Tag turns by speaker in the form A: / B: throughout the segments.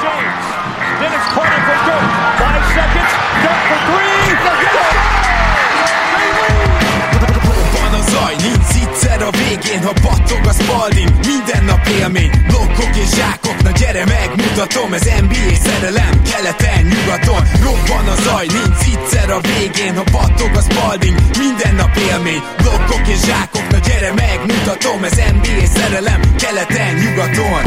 A: James. Then Carter for Dirk. Five seconds. Dirk for three.
B: Zaj, nincs egyszer a végén, ha battog a spalding. Minden nap élmény, blokkok és zsákok Na gyere megmutatom, ez NBA szerelem Keleten, nyugaton, robban a zaj Nincs egyszer a végén, ha battog a spalding. Minden nap élmény, blokkok és zsákok Na gyere megmutatom, ez NBA szerelem Keleten, nyugaton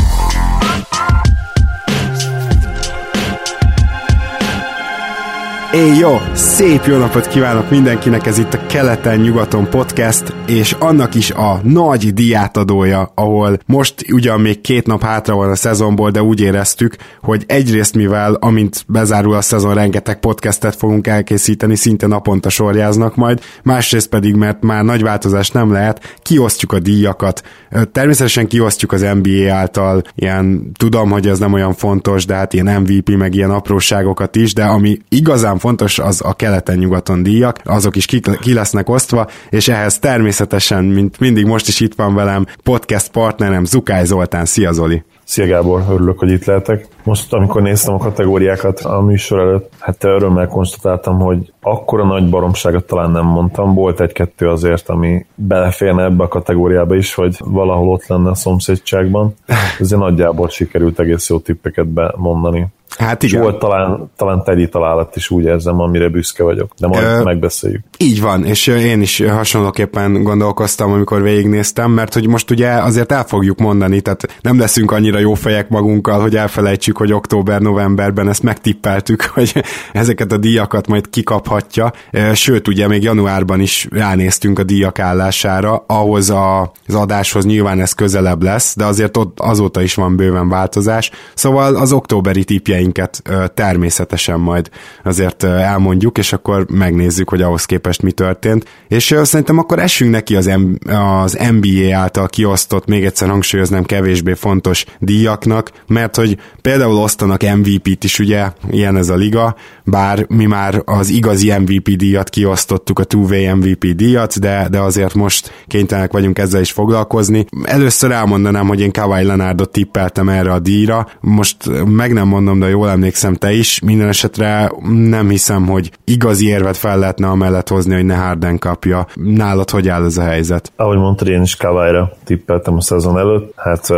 C: Éj jó! Szép jó napot kívánok mindenkinek, ez itt a Keleten-nyugaton podcast, és annak is a nagy diátadója, ahol most ugyan még két nap hátra van a szezonból, de úgy éreztük, hogy egyrészt mivel amint bezárul a szezon, rengeteg podcastet fogunk elkészíteni, szinte naponta sorjáznak majd, másrészt pedig, mert már nagy változás nem lehet, kiosztjuk a díjakat. Természetesen kiosztjuk az NBA által, ilyen tudom, hogy ez nem olyan fontos, de hát ilyen MVP, meg ilyen apróságokat is, de ami igazán fontos, az a keleten-nyugaton díjak, azok is ki, ki lesznek osztva, és ehhez természetesen, mint mindig most is itt van velem, podcast partnerem Zukály Zoltán. Szia Zoli!
D: Szia Gábor, örülök, hogy itt lehetek. Most, amikor néztem a kategóriákat a műsor előtt, hát örömmel konstatáltam, hogy akkora nagy baromságot talán nem mondtam. Volt egy-kettő azért, ami beleférne ebbe a kategóriába is, hogy valahol ott lenne a szomszédságban. Ezért nagyjából sikerült egész jó tippeket bemondani.
C: Hát igen.
D: És volt talán, talán tedi találat is úgy érzem, amire büszke vagyok, de majd Ö, megbeszéljük.
C: Így van, és én is hasonlóképpen gondolkoztam, amikor végignéztem, mert hogy most ugye azért el fogjuk mondani, tehát nem leszünk annyira jó fejek magunkkal, hogy elfelejtsük, hogy október-novemberben ezt megtippeltük, hogy ezeket a díjakat majd kikaphatja. Sőt, ugye még januárban is ránéztünk a díjak állására, ahhoz a, az adáshoz nyilván ez közelebb lesz, de azért ott azóta is van bőven változás. Szóval az októberi tippjeink tippeinket természetesen majd azért elmondjuk, és akkor megnézzük, hogy ahhoz képest mi történt. És szerintem akkor essünk neki az, M- az NBA által kiosztott, még egyszer hangsúlyoznám, kevésbé fontos díjaknak, mert hogy például osztanak MVP-t is, ugye, ilyen ez a liga, bár mi már az igazi MVP díjat kiosztottuk, a two-way MVP díjat, de, de azért most kénytelenek vagyunk ezzel is foglalkozni. Először elmondanám, hogy én Kawhi Leonardot tippeltem erre a díjra, most meg nem mondom, de jól emlékszem te is, minden esetre nem hiszem, hogy igazi érvet fel lehetne amellett hozni, hogy ne Harden kapja. Nálad hogy áll ez a helyzet?
D: Ahogy mondtad, én is Kawai-ra tippeltem a szezon előtt. Hát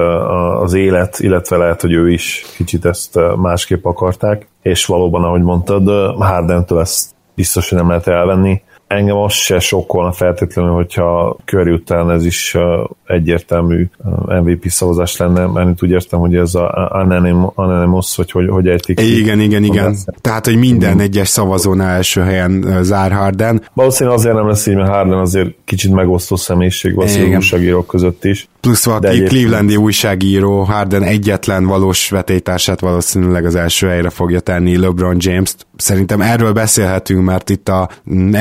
D: az élet, illetve lehet, hogy ő is kicsit ezt másképp akarták, és valóban, ahogy mondtad, Hardentől ezt biztos, hogy nem lehet elvenni engem az se sokkolna feltétlenül, hogyha Curry után ez is egyértelmű MVP szavazás lenne, mert úgy értem, hogy ez a Anonymous, hogy hogy, hogy ejtik.
C: Igen, igen, igen. Tehát, hogy minden egyes szavazónál első helyen zár Harden.
D: Valószínűleg azért nem lesz így, mert Harden azért kicsit megosztó személyiség valószínűleg újságírók között is.
C: Plusz valaki Clevelandi újságíró Harden egyetlen valós vetétársát valószínűleg az első helyre fogja tenni LeBron James-t. Szerintem erről beszélhetünk, mert itt a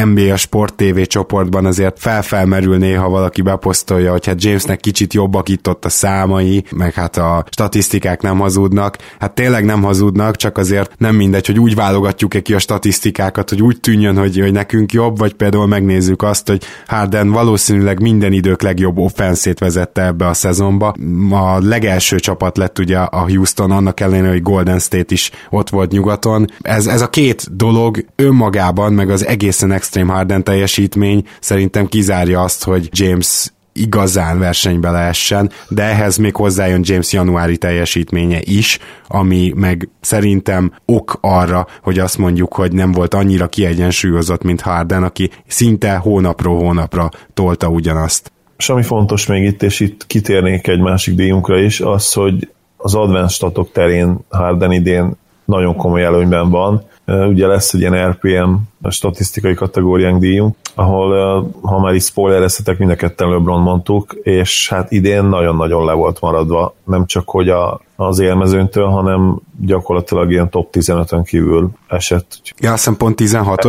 C: NBA Sport TV csoportban azért felfelmerül néha valaki beposztolja, hogy hát Jamesnek kicsit jobbak itt ott a számai, meg hát a statisztikák nem hazudnak. Hát tényleg nem hazudnak, csak azért nem mindegy, hogy úgy válogatjuk-e ki a statisztikákat, hogy úgy tűnjön, hogy, hogy nekünk jobb, vagy például megnézzük azt, hogy Harden valószínűleg minden idők legjobb offenszét vezette ebbe a szezonba. A legelső csapat lett ugye a Houston, annak ellenére, hogy Golden State is ott volt nyugaton. Ez, ez a két dolog önmagában, meg az egészen extrém Harden teljesítmény szerintem kizárja azt, hogy James igazán versenybe lehessen, de ehhez még hozzájön James januári teljesítménye is, ami meg szerintem ok arra, hogy azt mondjuk, hogy nem volt annyira kiegyensúlyozott, mint Harden, aki szinte hónapról hónapra tolta ugyanazt.
D: És ami fontos még itt, és itt kitérnék egy másik díjunkra is, az, hogy az advanced statok terén Harden idén nagyon komoly előnyben van. Ugye lesz egy ilyen RPM statisztikai kategóriánk díjunk, ahol, ha már is spoilereztetek, mind a ketten LeBron mondtuk, és hát idén nagyon-nagyon le volt maradva, nem csak hogy a, az élmezőntől, hanem gyakorlatilag ilyen top 15-ön kívül esett.
C: Ja, azt hiszem pont 16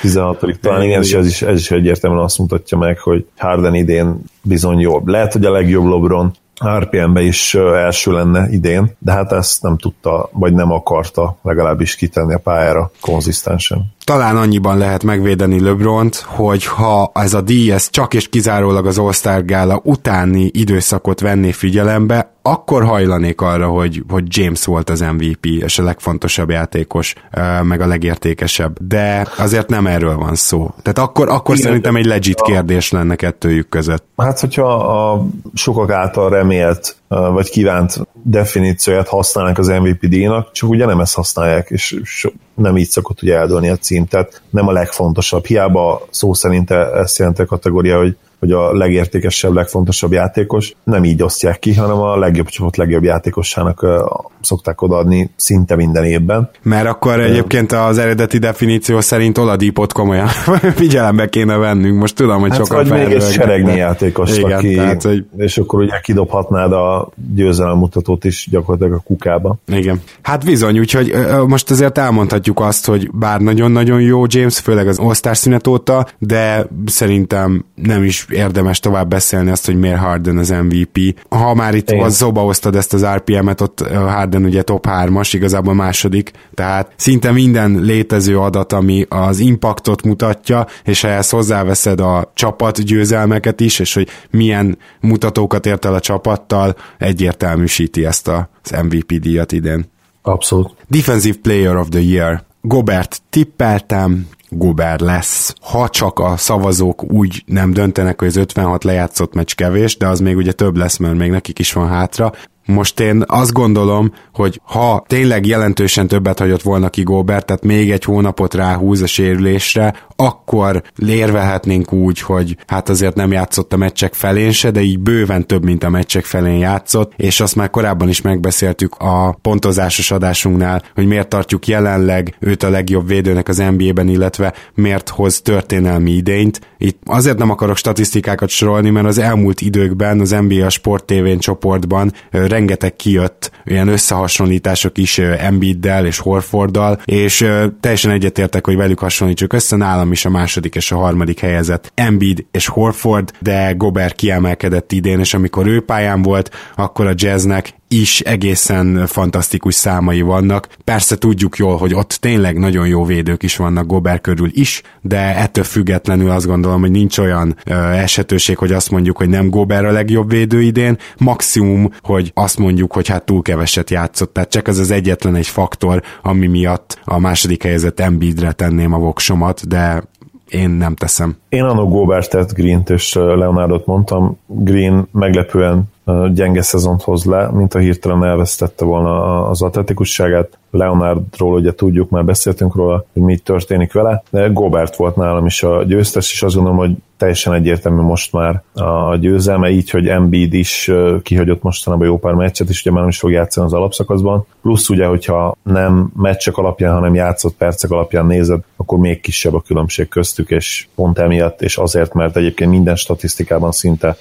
D: 16 talán igen, és ez is, ez is egyértelműen azt mutatja meg, hogy Harden idén bizony jobb. Lehet, hogy a legjobb LeBron, RPM-be is első lenne idén, de hát ezt nem tudta, vagy nem akarta legalábbis kitenni a pályára konzisztensen.
C: Talán annyiban lehet megvédeni LeBront, hogy ha ez a díj ez csak és kizárólag az All-Star Gála utáni időszakot venné figyelembe, akkor hajlanék arra, hogy, hogy James volt az MVP, és a legfontosabb játékos, meg a legértékesebb. De azért nem erről van szó. Tehát akkor, akkor Igen, szerintem egy legit kérdés lenne kettőjük között.
D: Hát, hogyha a sokak által remélt vagy kívánt definícióját használnak az MVP díjnak, csak ugye nem ezt használják, és nem így szokott ugye eldőlni a cím, tehát nem a legfontosabb. Hiába szó szerint ezt jelenti a kategória, hogy hogy a legértékesebb, legfontosabb játékos, nem így osztják ki, hanem a legjobb csapat legjobb játékosának szokták odaadni szinte minden évben.
C: Mert akkor egyébként az eredeti definíció szerint Oladipot komolyan figyelembe kéne vennünk. Most tudom, hogy hát sokan
D: vagy még egy seregnyi játékos, Igen, aki, tehát, hogy... és akkor ugye kidobhatnád a győzelemmutatót is gyakorlatilag a kukába.
C: Igen. Hát bizony, úgyhogy most azért elmondhatjuk azt, hogy bár nagyon-nagyon jó James, főleg az osztás szünet óta, de szerintem nem is érdemes tovább beszélni azt, hogy miért Harden az MVP. Ha már itt Igen. az zoba hoztad ezt az RPM-et, ott Harden ugye top 3-as, igazából második, tehát szinte minden létező adat, ami az impactot mutatja, és ha ezt hozzáveszed a csapat győzelmeket is, és hogy milyen mutatókat ért el a csapattal, egyértelműsíti ezt az MVP díjat idén.
D: Abszolút.
C: Defensive Player of the Year. Gobert tippeltem, Guber lesz. Ha csak a szavazók úgy nem döntenek, hogy az 56 lejátszott meccs kevés, de az még ugye több lesz, mert még nekik is van hátra, most én azt gondolom, hogy ha tényleg jelentősen többet hagyott volna ki Gobert, tehát még egy hónapot ráhúz a sérülésre, akkor lérvehetnénk úgy, hogy hát azért nem játszott a meccsek felén se, de így bőven több, mint a meccsek felén játszott, és azt már korábban is megbeszéltük a pontozásos adásunknál, hogy miért tartjuk jelenleg őt a legjobb védőnek az NBA-ben, illetve miért hoz történelmi idényt. Itt azért nem akarok statisztikákat sorolni, mert az elmúlt időkben az NBA Sport TV csoportban rengeteg kijött ilyen összehasonlítások is Embiiddel és Horforddal, és teljesen egyetértek, hogy velük hasonlítsuk össze, nálam is a második és a harmadik helyezett Embiid és Horford, de Gobert kiemelkedett idén, és amikor ő pályán volt, akkor a jazznek is egészen fantasztikus számai vannak. Persze tudjuk jól, hogy ott tényleg nagyon jó védők is vannak Gobert körül is, de ettől függetlenül azt gondolom, hogy nincs olyan ö, esetőség, hogy azt mondjuk, hogy nem Gobert a legjobb védő idén, maximum, hogy azt mondjuk, hogy hát túl keveset játszott, tehát csak ez az egyetlen egy faktor, ami miatt a második helyezett Embiidre tenném a voksomat, de én nem teszem.
D: Én annak Gobertet, Green-t és Leonardot mondtam. Green meglepően gyenge szezont hoz le, mint a hirtelen elvesztette volna az atletikusságát. Leonardról ugye tudjuk, már beszéltünk róla, hogy mi történik vele, de Gobert volt nálam is a győztes, és azt gondolom, hogy teljesen egyértelmű most már a győzelme, így, hogy Embiid is kihagyott mostanában jó pár meccset, és ugye már nem is fog játszani az alapszakaszban. Plusz ugye, hogyha nem meccsek alapján, hanem játszott percek alapján nézed, akkor még kisebb a különbség köztük, és pont emiatt, és azért, mert egyébként minden statisztikában szinte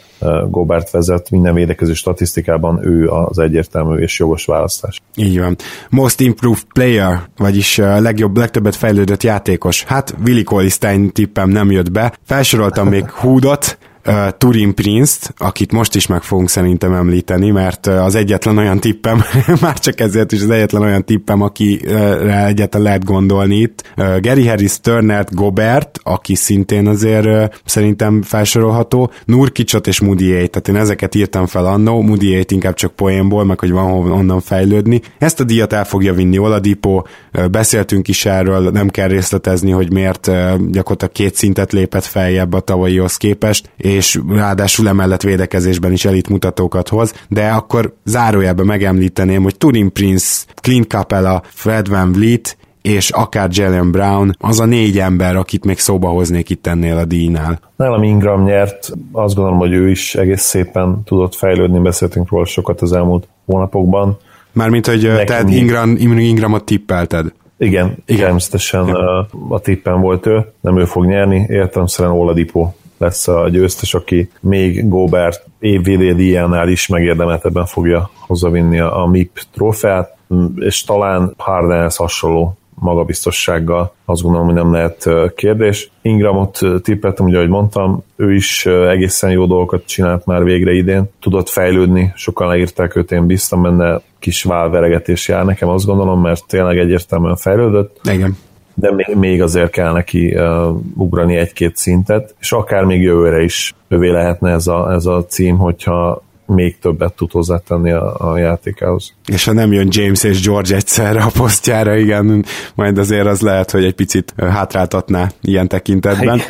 D: Gobert vezet, minden védekező statisztikában ő az egyértelmű és jogos választás.
C: Így van. Most improved player, vagyis legjobb, legtöbbet fejlődött játékos. Hát Willi Colistein tippem nem jött be. Felsoroltam még Húdot, uh, Turin Prince-t, akit most is meg fogunk szerintem említeni, mert az egyetlen olyan tippem, már csak ezért is az egyetlen olyan tippem, akire egyetlen lehet gondolni itt. Uh, Gary Harris, Turner, Gobert, aki szintén azért uh, szerintem felsorolható, Nurkicsot és Mudiét, tehát én ezeket írtam fel annó, Mudiét inkább csak poénból, meg hogy van onnan fejlődni. Ezt a díjat el fogja vinni Oladipo, uh, beszéltünk is erről, nem kell részletezni, hogy miért uh, gyakorlatilag két szintet lépett feljebb a tavalyihoz képest, és és ráadásul emellett védekezésben is elit mutatókat hoz, de akkor zárójelben megemlíteném, hogy Turin Prince, Clint Capella, Fred Van Vliet, és akár Jalen Brown, az a négy ember, akit még szóba hoznék itt ennél a díjnál.
D: Nálam Ingram nyert, azt gondolom, hogy ő is egész szépen tudott fejlődni, beszéltünk róla sokat az elmúlt hónapokban,
C: Mármint, hogy Nekem tehát Ingram, Ingramot tippelted.
D: Igen, Igen. természetesen ja. a tippen volt ő, nem ő fog nyerni, értelemszerűen Oladipo lesz a győztes, aki még Gobert évvédél is megérdemeltebben fogja hozzavinni a, a MIP trófeát, és talán Hardenhez hasonló magabiztossággal azt gondolom, hogy nem lehet kérdés. Ingramot tippeltem, ugye, ahogy mondtam, ő is egészen jó dolgokat csinált már végre idén, tudott fejlődni, sokan leírták őt, én biztam benne, kis válveregetés jár nekem, azt gondolom, mert tényleg egyértelműen fejlődött.
C: Igen
D: de még, még azért kell neki uh, ugrani egy-két szintet, és akár még jövőre is övé lehetne ez a, ez a cím, hogyha még többet tud hozzátenni a, a játékához.
C: És ha nem jön James és George egyszerre a posztjára, igen, majd azért az lehet, hogy egy picit hátráltatná ilyen tekintetben.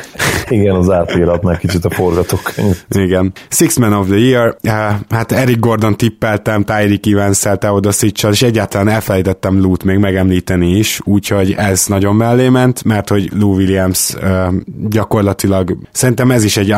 D: Igen, az átíratná kicsit a forgatókönyv.
C: Igen. Six Man of the Year, hát Eric Gordon tippeltem, Tyreek Evans-szel, Teodosic-sal, és egyáltalán elfelejtettem Lute még megemlíteni is, úgyhogy ez nagyon mellé ment, mert hogy Lou Williams gyakorlatilag szerintem ez is egy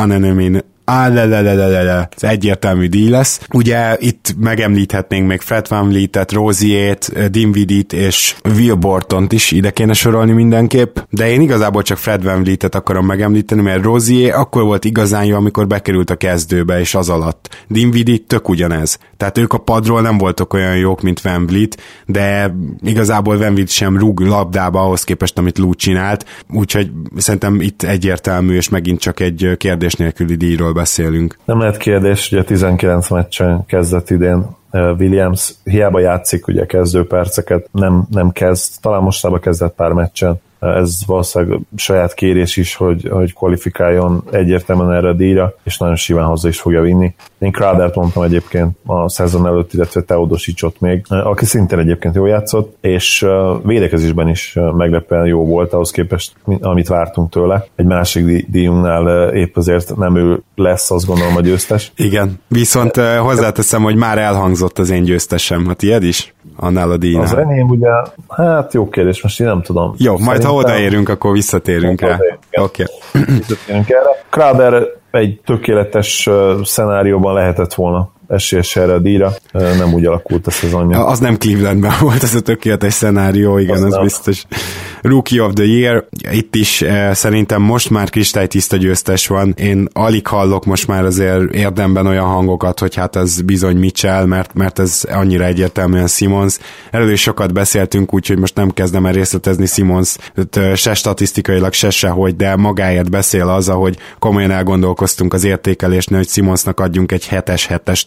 C: unenemy ez egyértelmű díj lesz. Ugye itt megemlíthetnénk még Fred Van Vliet-et, Roziét, Dinvidit és Will Bortont is ide kéne sorolni mindenképp, de én igazából csak Fred Van Vliet-et akarom megemlíteni, mert Rozié akkor volt igazán jó, amikor bekerült a kezdőbe, és az alatt. Dinvidit tök ugyanez. Tehát ők a padról nem voltak olyan jók, mint Van Vliet, de igazából Van Vliet sem rúg labdába ahhoz képest, amit Lou csinált, úgyhogy szerintem itt egyértelmű, és megint csak egy kérdés nélküli díjról beszélünk.
D: Nem lehet kérdés, ugye 19 meccsen kezdett idén eh, Williams, hiába játszik ugye kezdő perceket, nem, nem kezd, talán mostában kezdett pár meccsen, ez valószínűleg saját kérés is, hogy, hogy kvalifikáljon egyértelműen erre a díjra, és nagyon simán hozzá is fogja vinni. Én Crowdert mondtam egyébként a szezon előtt, illetve Teodosicsot még, aki szintén egyébként jól játszott, és védekezésben is meglepően jó volt ahhoz képest, amit vártunk tőle. Egy másik díjunknál épp azért nem ő lesz, azt gondolom, a győztes.
C: Igen, viszont hozzáteszem, hogy már elhangzott az én győztesem, a tiéd is? Annál a díjnál.
D: Az enyém ugye, hát jó kérdés, most én nem tudom.
C: Jó, majd Szerintem... ha odaérünk, akkor visszatérünk rá. Oké.
D: Okay. Visszatérünk erre. Krader egy tökéletes szenárióban lehetett volna esélyes erre a díjra, nem úgy alakult a szezonja.
C: Az nem Clevelandben volt ez a tökéletes szenárió, igen, az, az nem. biztos. Rookie of the Year, itt is eh, szerintem most már kristálytiszta győztes van. Én alig hallok most már azért érdemben olyan hangokat, hogy hát ez bizony Mitchell, mert, mert ez annyira egyértelműen Simons. Erről is sokat beszéltünk, úgyhogy most nem kezdem el részletezni Simons se statisztikailag, se sehogy, de magáért beszél az, ahogy komolyan elgondolkoztunk az értékelésnél, hogy Simonsnak adjunk egy 7-es 7-es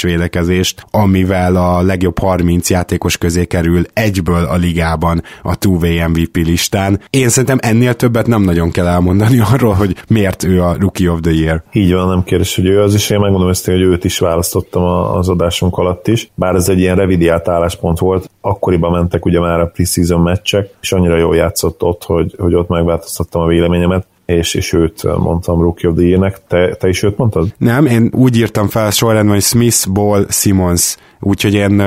C: védekezést, amivel a legjobb 30 játékos közé kerül egyből a ligában a 2 MVP MVP listán. Én szerintem ennél többet nem nagyon kell elmondani arról, hogy miért ő a Rookie of the Year.
D: Így van, nem kérdés, hogy ő az is. Én megmondom ezt, hogy őt is választottam az adásunk alatt is. Bár ez egy ilyen revidiált álláspont volt, akkoriban mentek ugye már a preseason meccsek, és annyira jól játszott ott, hogy, hogy ott megváltoztattam a véleményemet és, és őt mondtam Rookie of the Year-nek. Te, te is őt mondtad?
C: Nem, én úgy írtam fel sorrendben, hogy Smith, Ball, Simmons úgyhogy én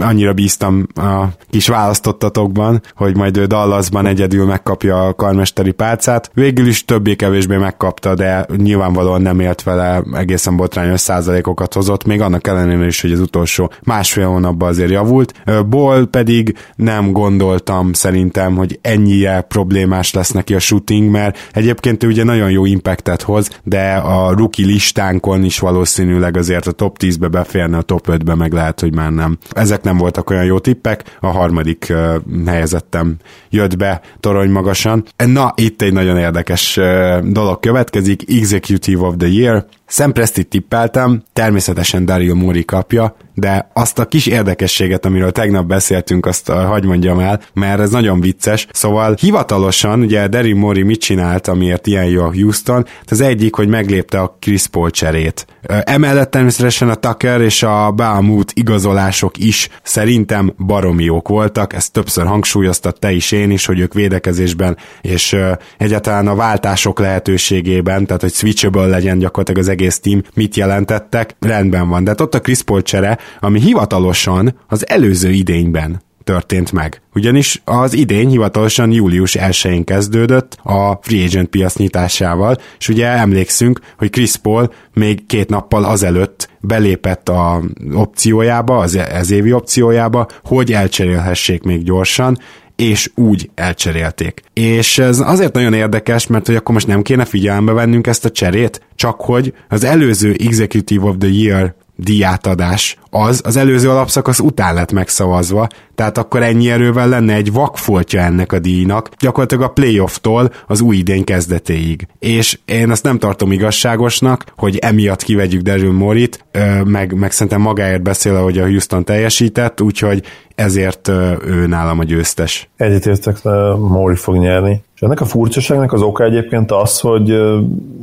C: annyira bíztam a kis választottatokban, hogy majd ő Dallasban egyedül megkapja a karmesteri pálcát. Végül is többé-kevésbé megkapta, de nyilvánvalóan nem élt vele egészen botrányos százalékokat hozott, még annak ellenére is, hogy az utolsó másfél hónapban azért javult. Ból pedig nem gondoltam szerintem, hogy ennyire problémás lesz neki a shooting, mert egyébként ő ugye nagyon jó impactet hoz, de a rookie listánkon is valószínűleg azért a top 10-be beférne, a top 5-be meg lehet, hogy már nem. Ezek nem voltak olyan jó tippek, a harmadik uh, helyezettem jött be torony magasan. Na, itt egy nagyon érdekes uh, dolog következik, Executive of the Year, Sam Presti tippeltem, természetesen Daryl Mori kapja, de azt a kis érdekességet, amiről tegnap beszéltünk, azt uh, hagy mondjam el, mert ez nagyon vicces. Szóval hivatalosan, ugye Daryl Mori mit csinált, amiért ilyen jó a Houston? Az egyik, hogy meglépte a Chris Paul cserét. Uh, emellett természetesen a Tucker és a Bahamut igazolások is szerintem baromi jók voltak, ezt többször hangsúlyoztat te is én is, hogy ők védekezésben és uh, egyáltalán a váltások lehetőségében, tehát hogy switchable legyen gyakorlatilag az egész team, mit jelentettek, rendben van. De hát ott a Chris Paul csere, ami hivatalosan az előző idényben történt meg. Ugyanis az idény hivatalosan július 1-én kezdődött a free agent piac nyitásával, és ugye emlékszünk, hogy Chris Paul még két nappal azelőtt belépett a opciójába, az ez évi opciójába, hogy elcserélhessék még gyorsan, és úgy elcserélték. És ez azért nagyon érdekes, mert hogy akkor most nem kéne figyelembe vennünk ezt a cserét, csak hogy az előző Executive of the Year díjátadás az az előző alapszakasz után lett megszavazva, tehát akkor ennyi erővel lenne egy vakfoltja ennek a díjnak, gyakorlatilag a playofftól az új idény kezdetéig. És én azt nem tartom igazságosnak, hogy emiatt kivegyük Daryl Morit, meg, meg szerintem magáért beszél, hogy a Houston teljesített, úgyhogy ezért ő nálam a győztes.
D: Egyetértek, Mori fog nyerni. És ennek a furcsaságnak az oka egyébként az, hogy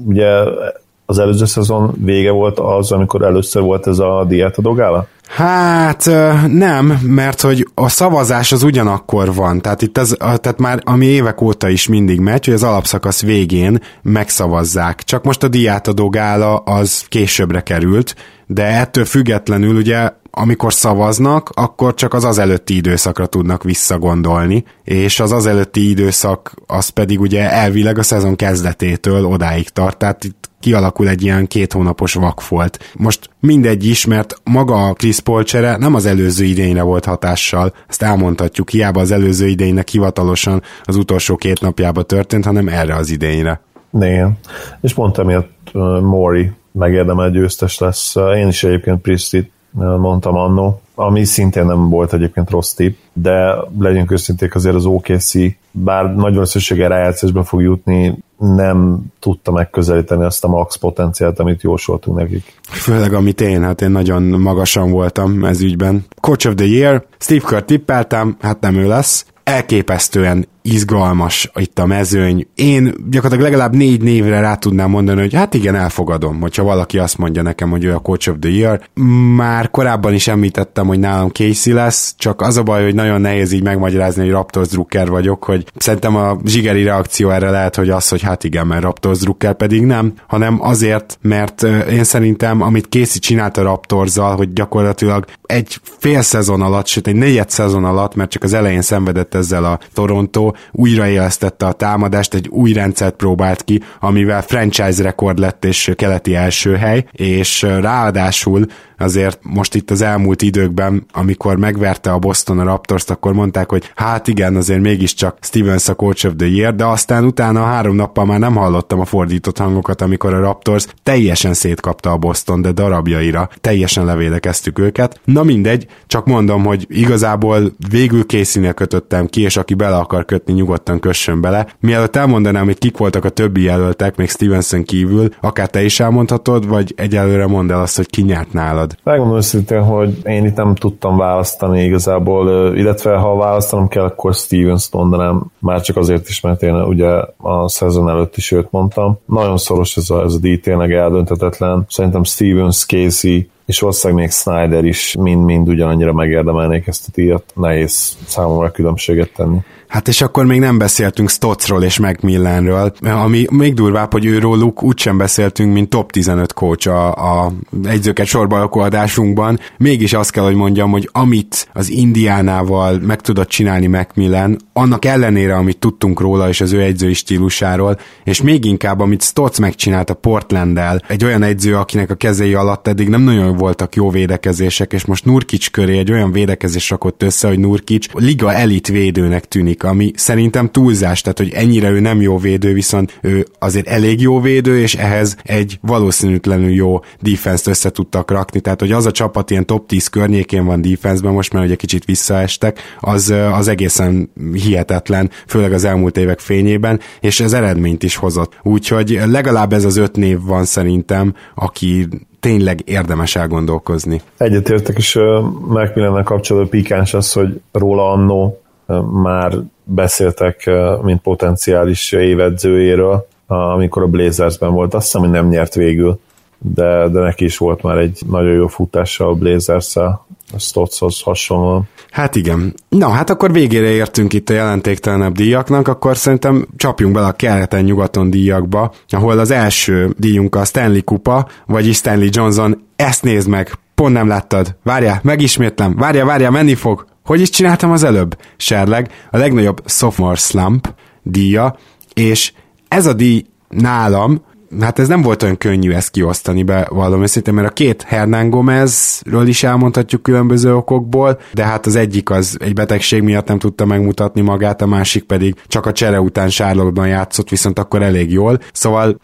D: ugye az előző szezon vége volt az, amikor először volt ez a diátadó gála?
C: Hát nem, mert hogy a szavazás az ugyanakkor van, tehát itt az, tehát már ami évek óta is mindig megy, hogy az alapszakasz végén megszavazzák. Csak most a diátadó gála az későbbre került, de ettől függetlenül ugye amikor szavaznak, akkor csak az az előtti időszakra tudnak visszagondolni, és az az előtti időszak az pedig ugye elvileg a szezon kezdetétől odáig tart, tehát itt kialakul egy ilyen két hónapos vakfolt. Most mindegy is, mert maga a Chris Paul csere nem az előző idényre volt hatással, ezt elmondhatjuk, hiába az előző idénynek hivatalosan az utolsó két napjába történt, hanem erre az idényre.
D: Igen, és mondtam, hogy Mori megérdemel győztes lesz. Én is egyébként Pristit mondtam annó, ami szintén nem volt egyébként rossz tipp, de legyünk őszinték azért az OKC, bár nagy valószínűséggel rájátszásba fog jutni, nem tudta megközelíteni azt a max potenciált, amit jósoltunk nekik.
C: Főleg amit én, hát én nagyon magasan voltam ez ügyben. Coach of the Year, Steve Kerr tippeltem, hát nem ő lesz. Elképesztően izgalmas itt a mezőny. Én gyakorlatilag legalább négy névre rá tudnám mondani, hogy hát igen, elfogadom, hogyha valaki azt mondja nekem, hogy ő a Coach of the Year. Már korábban is említettem, hogy nálam Casey lesz, csak az a baj, hogy nagyon nehéz így megmagyarázni, hogy Raptors Drucker vagyok, hogy szerintem a zsigeri reakció erre lehet, hogy az, hogy hát igen, mert Raptors Drucker pedig nem, hanem azért, mert én szerintem, amit Casey csinált a Raptorzzal, hogy gyakorlatilag egy fél szezon alatt, sőt egy negyed szezon alatt, mert csak az elején szenvedett ezzel a Toronto, újraélesztette a támadást, egy új rendszert próbált ki, amivel franchise rekord lett és keleti első hely, és ráadásul azért most itt az elmúlt időkben, amikor megverte a Boston a raptors akkor mondták, hogy hát igen, azért mégiscsak Stevens a Coach of the Year, de aztán utána három nappal már nem hallottam a fordított hangokat, amikor a Raptors teljesen szétkapta a Boston, de darabjaira, teljesen levédekeztük őket. Na mindegy, csak mondom, hogy igazából végül készínél kötöttem ki, és aki bele akar kötni, nyugodtan kössön bele. Mielőtt elmondanám, hogy kik voltak a többi jelöltek, még Stevenson kívül, akár te is elmondhatod, vagy egyelőre mondd el azt, hogy ki nyert nálad
D: nálad? Megmondom őszintén, hogy én itt nem tudtam választani igazából, illetve ha választanom kell, akkor Stevens mondanám, már csak azért is, mert én ugye a szezon előtt is őt mondtam. Nagyon szoros ez a, ez a díj, tényleg eldöntetetlen. Szerintem Stevens, Casey, és valószínűleg még Snyder is mind-mind ugyanannyira megérdemelnék ezt a díjat. Nehéz számomra különbséget tenni.
C: Hát és akkor még nem beszéltünk Stotzról és Macmillanről, ami még durvább, hogy őróluk úgysem beszéltünk, mint top 15 coach a, a egyzőket sorba adásunkban. Mégis azt kell, hogy mondjam, hogy amit az Indiánával meg tudott csinálni Macmillan, annak ellenére, amit tudtunk róla és az ő egyzői stílusáról, és még inkább, amit Stotz megcsinált a Portlanddel, egy olyan egyző, akinek a kezei alatt eddig nem nagyon voltak jó védekezések, és most Nurkic köré egy olyan védekezés rakott össze, hogy Nurkic liga elit védőnek tűnik játék, ami szerintem túlzás, tehát hogy ennyire ő nem jó védő, viszont ő azért elég jó védő, és ehhez egy valószínűtlenül jó defense-t össze tudtak rakni, tehát hogy az a csapat ilyen top 10 környékén van defense most már ugye kicsit visszaestek, az, az egészen hihetetlen, főleg az elmúlt évek fényében, és ez eredményt is hozott. Úgyhogy legalább ez az öt név van szerintem, aki tényleg érdemes elgondolkozni.
D: Egyetértek is uh, Macmillan kapcsolatban pikáns az, hogy róla annó már beszéltek, mint potenciális évedzőjéről, amikor a Blazersben volt. Azt hiszem, hogy nem nyert végül, de, de neki is volt már egy nagyon jó futása a blazers a Stotzhoz hasonlóan.
C: Hát igen. Na, hát akkor végére értünk itt a jelentéktelenebb díjaknak, akkor szerintem csapjunk bele a keleten-nyugaton díjakba, ahol az első díjunk a Stanley Kupa, vagyis Stanley Johnson. Ezt nézd meg, pont nem láttad. Várjál, megismétlem. Várjál, várjál, menni fog hogy is csináltam az előbb? Serleg, a legnagyobb sophomore slump díja, és ez a díj nálam hát ez nem volt olyan könnyű ezt kiosztani be valami őszintén, mert a két Hernán Gomezről is elmondhatjuk különböző okokból, de hát az egyik az egy betegség miatt nem tudta megmutatni magát, a másik pedig csak a csere után Sárlóban játszott, viszont akkor elég jól. Szóval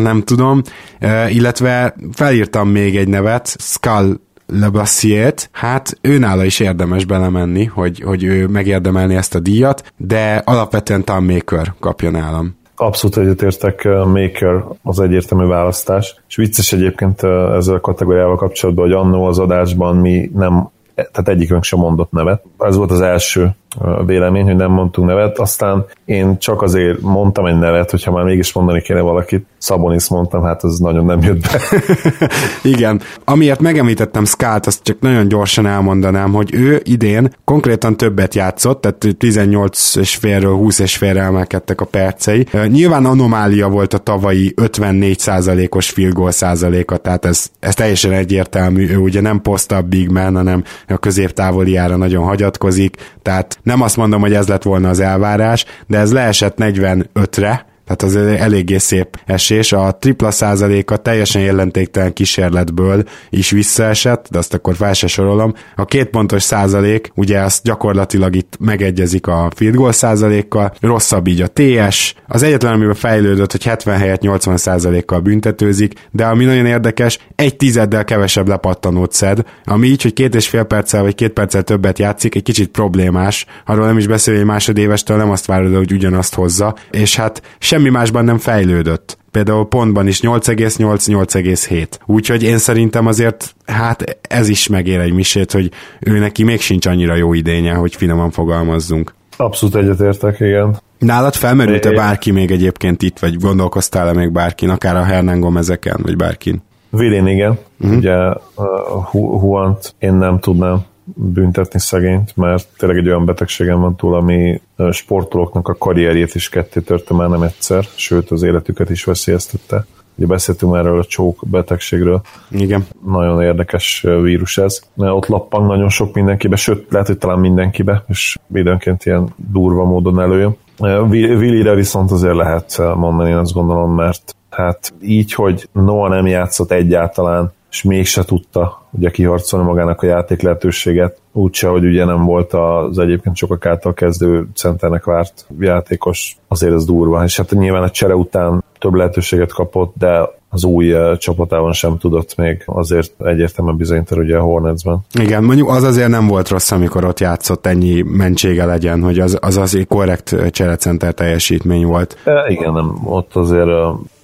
C: nem tudom, illetve felírtam még egy nevet, Skull Lebassiet, hát őnála is érdemes belemenni, hogy, hogy ő megérdemelni ezt a díjat, de alapvetően Tom Maker kapja nálam.
D: Abszolút egyetértek, Maker az egyértelmű választás, és vicces egyébként ezzel a kategóriával kapcsolatban, hogy annó az adásban mi nem tehát egyikünk sem mondott nevet. Ez volt az első vélemény, hogy nem mondtunk nevet, aztán én csak azért mondtam egy nevet, hogyha már mégis mondani kéne valakit, Szabonis mondtam, hát ez nagyon nem jött be.
C: Igen. Amiért megemlítettem Skát, azt csak nagyon gyorsan elmondanám, hogy ő idén konkrétan többet játszott, tehát 18 és félről 20 és félre emelkedtek a percei. Nyilván anomália volt a tavalyi 54%-os field goal százaléka, tehát ez, ez teljesen egyértelmű. Ő ugye nem post big man, hanem a középtávoliára nagyon hagyatkozik, tehát nem azt mondom, hogy ez lett volna az elvárás, de ez leesett 45-re, tehát az eléggé szép esés. A tripla százaléka teljesen jelentéktelen kísérletből is visszaesett, de azt akkor fel se sorolom. A két pontos százalék, ugye azt gyakorlatilag itt megegyezik a field goal százalékkal, rosszabb így a TS. Az egyetlen, amiben fejlődött, hogy 70 helyett 80 százalékkal büntetőzik, de ami nagyon érdekes, egy tizeddel kevesebb lepattanót szed, ami így, hogy két és fél perccel vagy két perccel többet játszik, egy kicsit problémás. Arról nem is beszél, hogy másodévestől nem azt várod, hogy ugyanazt hozza, és hát sem semmi másban nem fejlődött. Például pontban is 8,8-8,7. Úgyhogy én szerintem azért, hát ez is megér egy misét, hogy ő neki még sincs annyira jó idénye, hogy finoman fogalmazzunk.
D: Abszolút egyetértek, igen.
C: Nálad felmerült-e bárki még egyébként itt, vagy gondolkoztál-e még bárkin, akár a Hernán Gomezeken, vagy bárkin?
D: Vilén igen. Uh-huh. Ugye uh, Huant én nem tudnám büntetni szegényt, mert tényleg egy olyan betegségem van túl, ami sportolóknak a karrierjét is ketté törte már nem egyszer, sőt az életüket is veszélyeztette. Ugye beszéltünk erről a csók betegségről.
C: Igen.
D: Nagyon érdekes vírus ez. Mert ott lappang nagyon sok mindenkibe, sőt, lehet, hogy talán mindenkibe, és időnként ilyen durva módon előjön. Willire viszont azért lehet mondani, én azt gondolom, mert hát így, hogy Noah nem játszott egyáltalán, és mégse tudta ugye kiharcolni magának a játék lehetőséget, úgyse, hogy ugye nem volt az egyébként sokak által kezdő centernek várt játékos, azért ez durva, és hát nyilván a csere után több lehetőséget kapott, de az új csapatában sem tudott még azért egyértelműen bizonyítani ugye a Hornetsben.
C: Igen, mondjuk az azért nem volt rossz, amikor ott játszott ennyi mentsége legyen, hogy az az, az egy korrekt cserecenter teljesítmény volt.
D: E, igen, nem, ott azért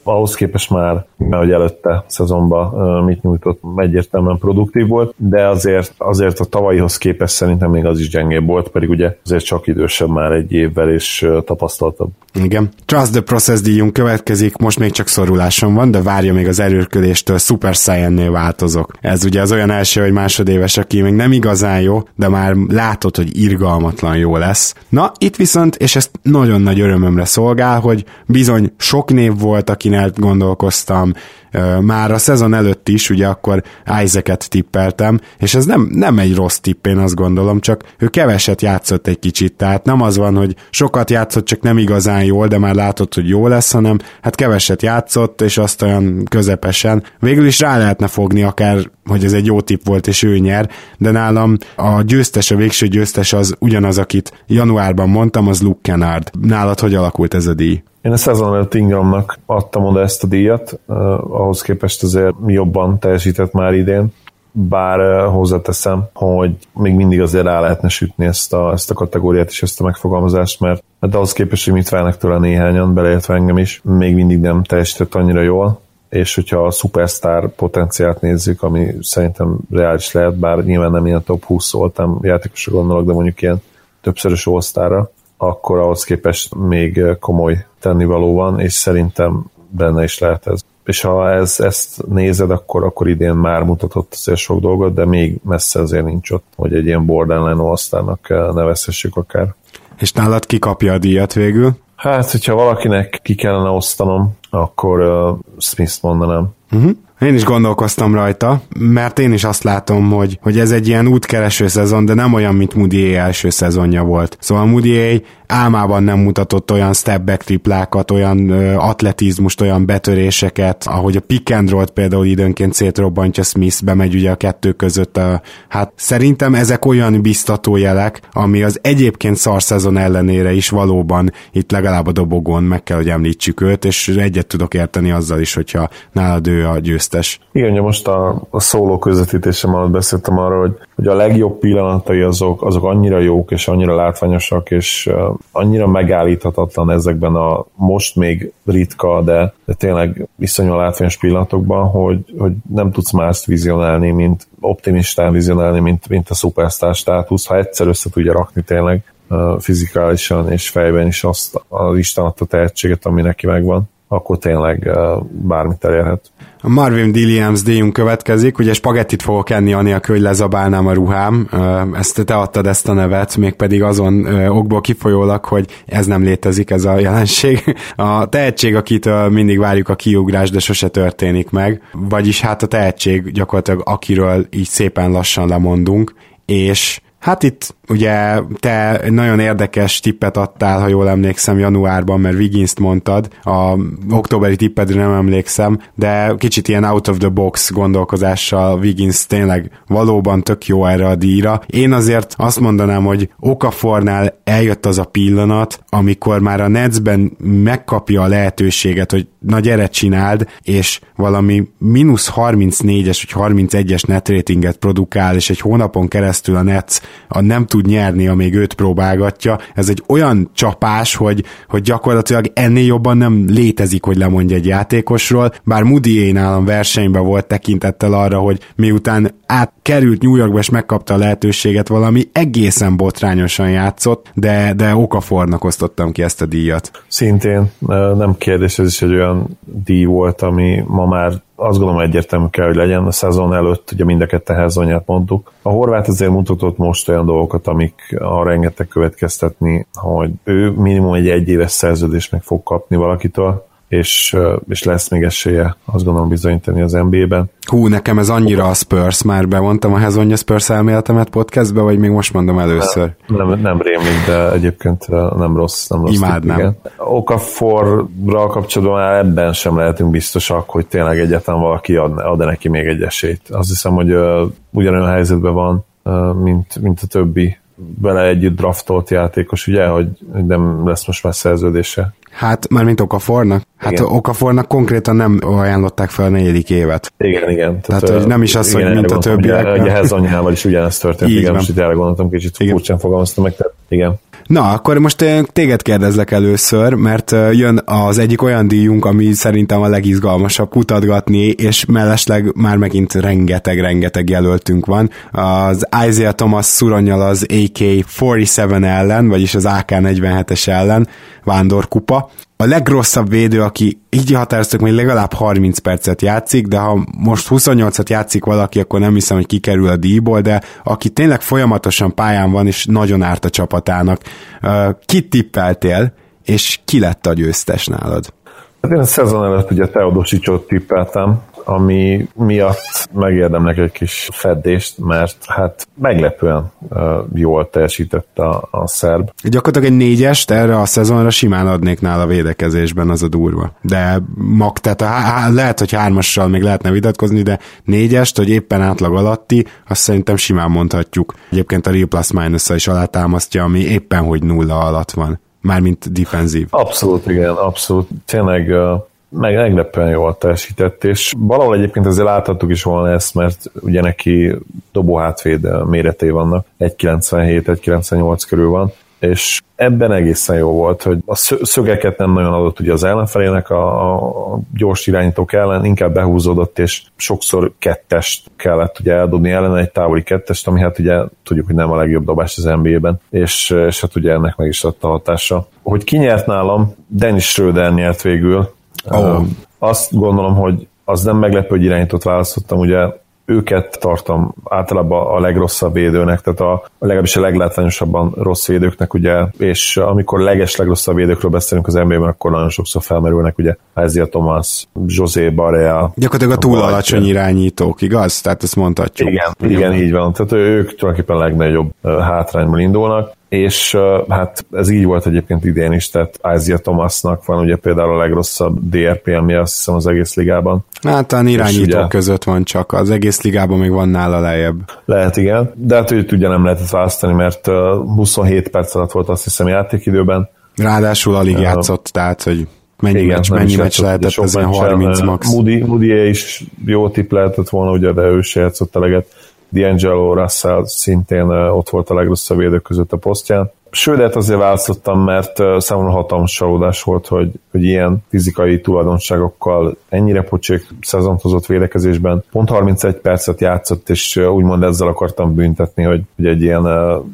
D: ahhoz képest már, hogy előtte szezonban mit nyújtott, egyértelműen produktív volt, de azért, azért a tavalyihoz képest szerintem még az is gyengébb volt, pedig ugye azért csak idősebb már egy évvel és tapasztaltabb.
C: Igen. Trust the Process díjunk következik, most még csak szorulásom van, de várja még az erőrködéstől, Super Saiyan-nél változok. Ez ugye az olyan első vagy másodéves, aki még nem igazán jó, de már látod, hogy irgalmatlan jó lesz. Na, itt viszont, és ezt nagyon nagy örömömre szolgál, hogy bizony sok név volt, akin gondolkoztam, már a szezon előtt is, ugye akkor Isaac-et tippeltem, és ez nem, nem egy rossz tipp, én azt gondolom, csak ő keveset játszott egy kicsit, tehát nem az van, hogy sokat játszott, csak nem igazán jól, de már látod, hogy jó lesz, hanem hát keveset játszott, és azt olyan közepesen. Végül is rá lehetne fogni akár, hogy ez egy jó tipp volt, és ő nyer, de nálam a győztes, a végső győztes az ugyanaz, akit januárban mondtam, az Luke Kennard. Nálad hogy alakult ez a díj?
D: Én a szezon előtt Ingramnak adtam oda ezt a díjat, uh, ahhoz képest azért jobban teljesített már idén, bár hozzáteszem, hogy még mindig azért rá lehetne sütni ezt a, ezt a kategóriát és ezt a megfogalmazást, mert hát ahhoz képest, hogy mit várnak tőle néhányan, beleértve engem is, még mindig nem teljesített annyira jól, és hogyha a superstar potenciált nézzük, ami szerintem reális lehet, bár nyilván nem ilyen top 20 voltam játékosra gondolok, de mondjuk ilyen többszörös all akkor ahhoz képest még komoly tennivaló van, és szerintem benne is lehet ez. És ha ez, ezt nézed, akkor, akkor idén már mutatott azért sok dolgot, de még messze azért nincs ott, hogy egy ilyen borderline osztának nevezhessük akár.
C: És nálad ki kapja a díjat végül?
D: Hát, hogyha valakinek ki kellene osztanom, akkor uh, Smith mondanám.
C: Uh-huh. Én is gondolkoztam rajta, mert én is azt látom, hogy, hogy ez egy ilyen útkereső szezon, de nem olyan, mint Moody első szezonja volt. Szóval Moody álmában nem mutatott olyan stepback triplákat, olyan ö, atletizmust, olyan betöréseket, ahogy a pick and roll például időnként szétrobbantja Smith, bemegy ugye a kettő között. A, hát szerintem ezek olyan biztató jelek, ami az egyébként szar szezon ellenére is valóban itt legalább a dobogon meg kell, hogy említsük őt, és egyet tudok érteni azzal is, hogyha nálad ő a győztes.
D: Igen, ugye most a, a szóló közvetítésem alatt beszéltem arról, hogy, hogy a legjobb pillanatai azok, azok annyira jók és annyira látványosak, és uh, annyira megállíthatatlan ezekben a most még ritka, de, de tényleg viszonylag látványos pillanatokban, hogy, hogy nem tudsz más vizionálni, mint optimistán vizionálni, mint, mint a szupersztár státusz, ha egyszer össze tudja rakni tényleg fizikálisan és fejben is azt az Isten adta tehetséget, ami neki megvan, akkor tényleg bármit elérhet.
C: A Marvin Williams díjunk következik, ugye spagettit fogok enni anélkül, hogy lezabálnám a ruhám, ezt te adtad ezt a nevet, mégpedig azon okból kifolyólag, hogy ez nem létezik, ez a jelenség. A tehetség, akit mindig várjuk a kiugrás, de sose történik meg, vagyis hát a tehetség gyakorlatilag akiről így szépen lassan lemondunk, és Hát itt ugye te nagyon érdekes tippet adtál, ha jól emlékszem, januárban, mert Wiggins-t mondtad, a októberi tippedre nem emlékszem, de kicsit ilyen out of the box gondolkozással Wiggins tényleg valóban tök jó erre a díjra. Én azért azt mondanám, hogy Okafornál eljött az a pillanat, amikor már a Netsben megkapja a lehetőséget, hogy na gyere csináld, és valami mínusz 34-es vagy 31-es netratinget produkál, és egy hónapon keresztül a Nets a nem tud nyerni, amíg őt próbálgatja. Ez egy olyan csapás, hogy, hogy gyakorlatilag ennél jobban nem létezik, hogy lemondja egy játékosról, bár Moody nálam versenyben volt tekintettel arra, hogy miután átkerült New Yorkba és megkapta a lehetőséget, valami egészen botrányosan játszott, de, de okafornak osztottam ki ezt a díjat.
D: Szintén nem kérdés, ez is egy olyan díj volt, ami ma már azt gondolom egyértelmű kell, hogy legyen. A szezon előtt ugye mind a ketten hezonját mondtuk. A horvát azért mutatott most olyan dolgokat, amik arra rengeteg következtetni, hogy ő minimum egy egyéves szerződést meg fog kapni valakitől, és, és lesz még esélye, azt gondolom bizonyítani az NBA-ben.
C: Hú, nekem ez annyira a Spurs, már bevontam a Hezonja Spurs elméletemet podcastbe, vagy még most mondom először?
D: Nem, nem, nem rémlik, de egyébként nem rossz. Nem rossz
C: Imádnám. Igen.
D: Okaforra kapcsolatban már ebben sem lehetünk biztosak, hogy tényleg egyáltalán valaki ad, ad neki még egy esélyt. Azt hiszem, hogy uh, ugyanolyan helyzetben van, uh, mint, mint a többi vele együtt draftolt játékos, ugye, hogy, nem lesz most már szerződése.
C: Hát, már mint Okafornak? Hát igen. Okafornak konkrétan nem ajánlották fel a negyedik évet.
D: Igen, igen.
C: Tehát, Tehát hogy nem is az, igen, hogy mint a többiek.
D: Ugye, ugye Hezonyával is ugyanezt történt, Így igen, van. most itt erre gondoltam, kicsit igen. furcsán fogalmaztam meg, tehát igen.
C: Na, akkor most téged kérdezlek először, mert jön az egyik olyan díjunk, ami szerintem a legizgalmasabb kutatgatni, és mellesleg már megint rengeteg-rengeteg jelöltünk van. Az Isaiah Thomas szuronyal az AK-47 ellen, vagyis az AK-47-es ellen, vándorkupa. A legrosszabb védő, aki így határoztak, hogy legalább 30 percet játszik, de ha most 28-at játszik valaki, akkor nem hiszem, hogy kikerül a díjból, de aki tényleg folyamatosan pályán van, és nagyon árt a csapatának. Kit tippeltél, és ki lett a győztes nálad?
D: Hát én a szezon előtt ugye Teodosicsot tippeltem, ami miatt megérdemnek egy kis feddést, mert hát meglepően uh, jól teljesített a, a szerb.
C: Gyakorlatilag egy négyest erre a szezonra simán adnék nála védekezésben, az a durva. De mag, tehát a, há, lehet, hogy hármassal még lehetne vitatkozni, de négyest, hogy éppen átlag alatti, azt szerintem simán mondhatjuk. Egyébként a Real Plus minus is alátámasztja, ami éppen hogy nulla alatt van mármint defenzív.
D: Abszolút, igen, abszolút. Tényleg meg, meglepően jól teljesített, és valahol egyébként ezzel láthattuk is volna ezt, mert ugye neki dobóhátvéd méretei vannak, 1,97-1,98 körül van, és ebben egészen jó volt, hogy a szögeket nem nagyon adott ugye az ellenfelének a, a gyors irányítók ellen, inkább behúzódott, és sokszor kettest kellett ugye eldobni ellen egy távoli kettest, ami hát ugye tudjuk, hogy nem a legjobb dobás az NBA-ben, és, és hát ugye ennek meg is adta hatása. Hogy ki nyert nálam, Dennis Schröder nyert végül, Oh. Azt gondolom, hogy az nem meglepő, hogy irányítót választottam, ugye őket tartom általában a legrosszabb védőnek, tehát a, a legalábbis a leglátványosabban rossz védőknek, ugye, és amikor leges legrosszabb védőkről beszélünk az NBA-ben, akkor nagyon sokszor felmerülnek, ugye Isaiah Thomas, José Barea.
C: Gyakorlatilag a túl alacsony irányítók, igaz? Tehát ezt mondhatjuk.
D: Igen, igen, így van. Tehát ők tulajdonképpen a legnagyobb hátrányból indulnak és hát ez így volt egyébként idén is, tehát Isaiah Thomasnak van ugye például a legrosszabb DRP, ami azt hiszem az egész ligában.
C: Hát a irányítók ugye, között van csak, az egész ligában még van nála lejjebb.
D: Lehet, igen, de hát őt ugye nem lehetett választani, mert 27 perc alatt volt azt hiszem játékidőben.
C: Ráadásul alig játszott, tehát hogy mennyi igen, meccs, mennyi meccs lehetett, ez 30 max.
D: Moody, Moody is jó tipp lehetett volna, ugye, de ő se játszott eleget. D'Angelo Russell szintén ott volt a legrosszabb védők között a posztján. Sőt, azért választottam, mert számomra hatalmas csalódás volt, hogy, hogy ilyen fizikai tulajdonságokkal ennyire pocsék szezont hozott védekezésben. Pont 31 percet játszott, és úgymond ezzel akartam büntetni, hogy, hogy egy ilyen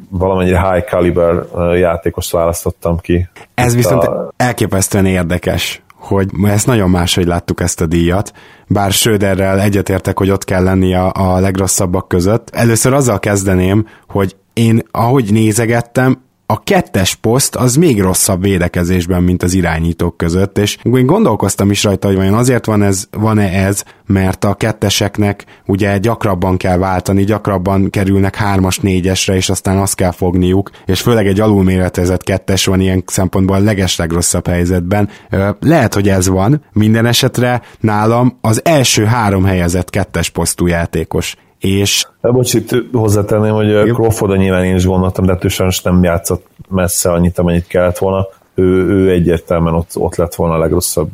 D: valamennyire high caliber játékost választottam ki.
C: Ez viszont a... elképesztően érdekes, hogy ezt nagyon máshogy láttuk ezt a díjat, bár Söderrel egyetértek, hogy ott kell lenni a, a legrosszabbak között. Először azzal kezdeném, hogy én ahogy nézegettem, a kettes poszt az még rosszabb védekezésben, mint az irányítók között, és én gondolkoztam is rajta, hogy vajon azért van ez, van-e ez, mert a ketteseknek ugye gyakrabban kell váltani, gyakrabban kerülnek hármas, négyesre, és aztán azt kell fogniuk, és főleg egy alulméretezett kettes van ilyen szempontból a legeslegrosszabb helyzetben. Lehet, hogy ez van, minden esetre nálam az első három helyezett kettes posztú játékos és...
D: Bocs, itt hozzátenném, hogy Jó. Crawford nyilván én is gondoltam, de sajnos nem játszott messze annyit, amennyit kellett volna. Ő, ő egyértelműen ott, ott lett volna a legrosszabb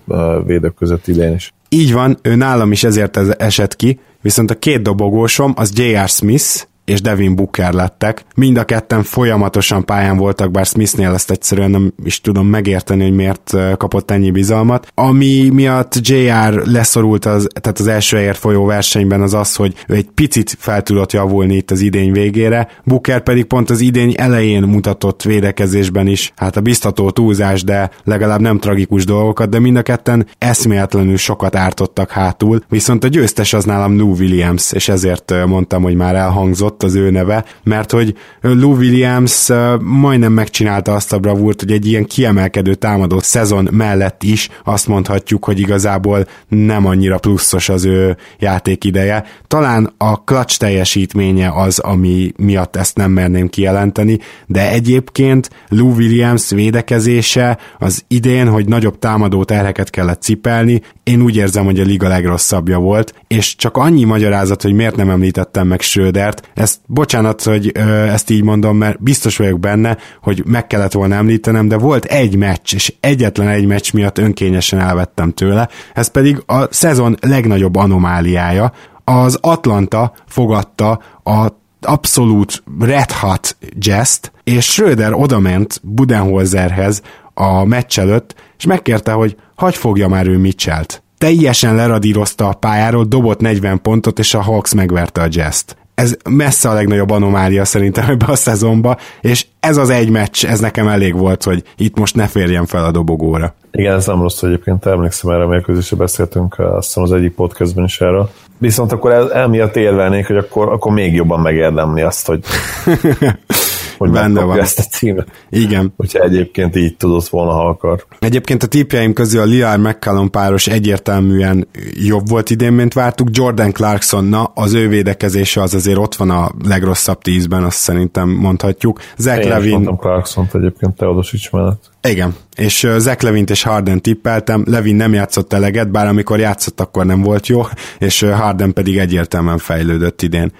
D: védők között idén is.
C: Így van, ő nálam is ezért ez esett ki, viszont a két dobogósom az J.R. Smith, és Devin Booker lettek. Mind a ketten folyamatosan pályán voltak, bár Smithnél ezt egyszerűen nem is tudom megérteni, hogy miért kapott ennyi bizalmat. Ami miatt JR leszorult az, tehát az első helyért folyó versenyben az az, hogy ő egy picit fel tudott javulni itt az idény végére, Booker pedig pont az idény elején mutatott védekezésben is, hát a biztató túlzás, de legalább nem tragikus dolgokat, de mind a ketten eszméletlenül sokat ártottak hátul, viszont a győztes az nálam Lou Williams, és ezért mondtam, hogy már elhangzott, elhangzott az ő neve, mert hogy Lou Williams majdnem megcsinálta azt a bravúrt, hogy egy ilyen kiemelkedő támadó szezon mellett is azt mondhatjuk, hogy igazából nem annyira pluszos az ő játékideje. Talán a clutch teljesítménye az, ami miatt ezt nem merném kijelenteni, de egyébként Lou Williams védekezése az idén, hogy nagyobb támadó terheket kellett cipelni, én úgy érzem, hogy a liga legrosszabbja volt, és csak annyi magyarázat, hogy miért nem említettem meg Schrödert, ezt bocsánat, hogy ö, ezt így mondom, mert biztos vagyok benne, hogy meg kellett volna említenem, de volt egy meccs, és egyetlen egy meccs miatt önkényesen elvettem tőle, ez pedig a szezon legnagyobb anomáliája. Az Atlanta fogadta a abszolút red hot jazz és Schröder odament Budenholzerhez a meccs előtt, és megkérte, hogy hagy fogja már ő Mitchell-t. Teljesen leradírozta a pályáról, dobott 40 pontot, és a Hawks megverte a jazz-t ez messze a legnagyobb anomália szerintem ebbe a szezonba, és ez az egy meccs, ez nekem elég volt, hogy itt most ne férjen fel a dobogóra.
D: Igen, ez nem rossz egyébként, emlékszem erre, mérkőzésre beszéltünk, azt hiszem az egyik podcastben is erről. Viszont akkor el, emiatt érvelnék, hogy akkor, akkor még jobban megérdemli azt, hogy hogy benne van. ezt a címet.
C: Igen.
D: Hogyha egyébként így tudott volna, ha akar.
C: Egyébként a típjeim közül a Liar McCallum páros egyértelműen jobb volt idén, mint vártuk. Jordan Clarkson, na, az ő védekezése az azért ott van a legrosszabb tízben, azt szerintem mondhatjuk.
D: Zach Én Levin... mondtam Clarkson-t egyébként Teodosics mellett.
C: Igen, és Zach Levint és Harden tippeltem, Levin nem játszott eleget, bár amikor játszott, akkor nem volt jó, és Harden pedig egyértelműen fejlődött idén.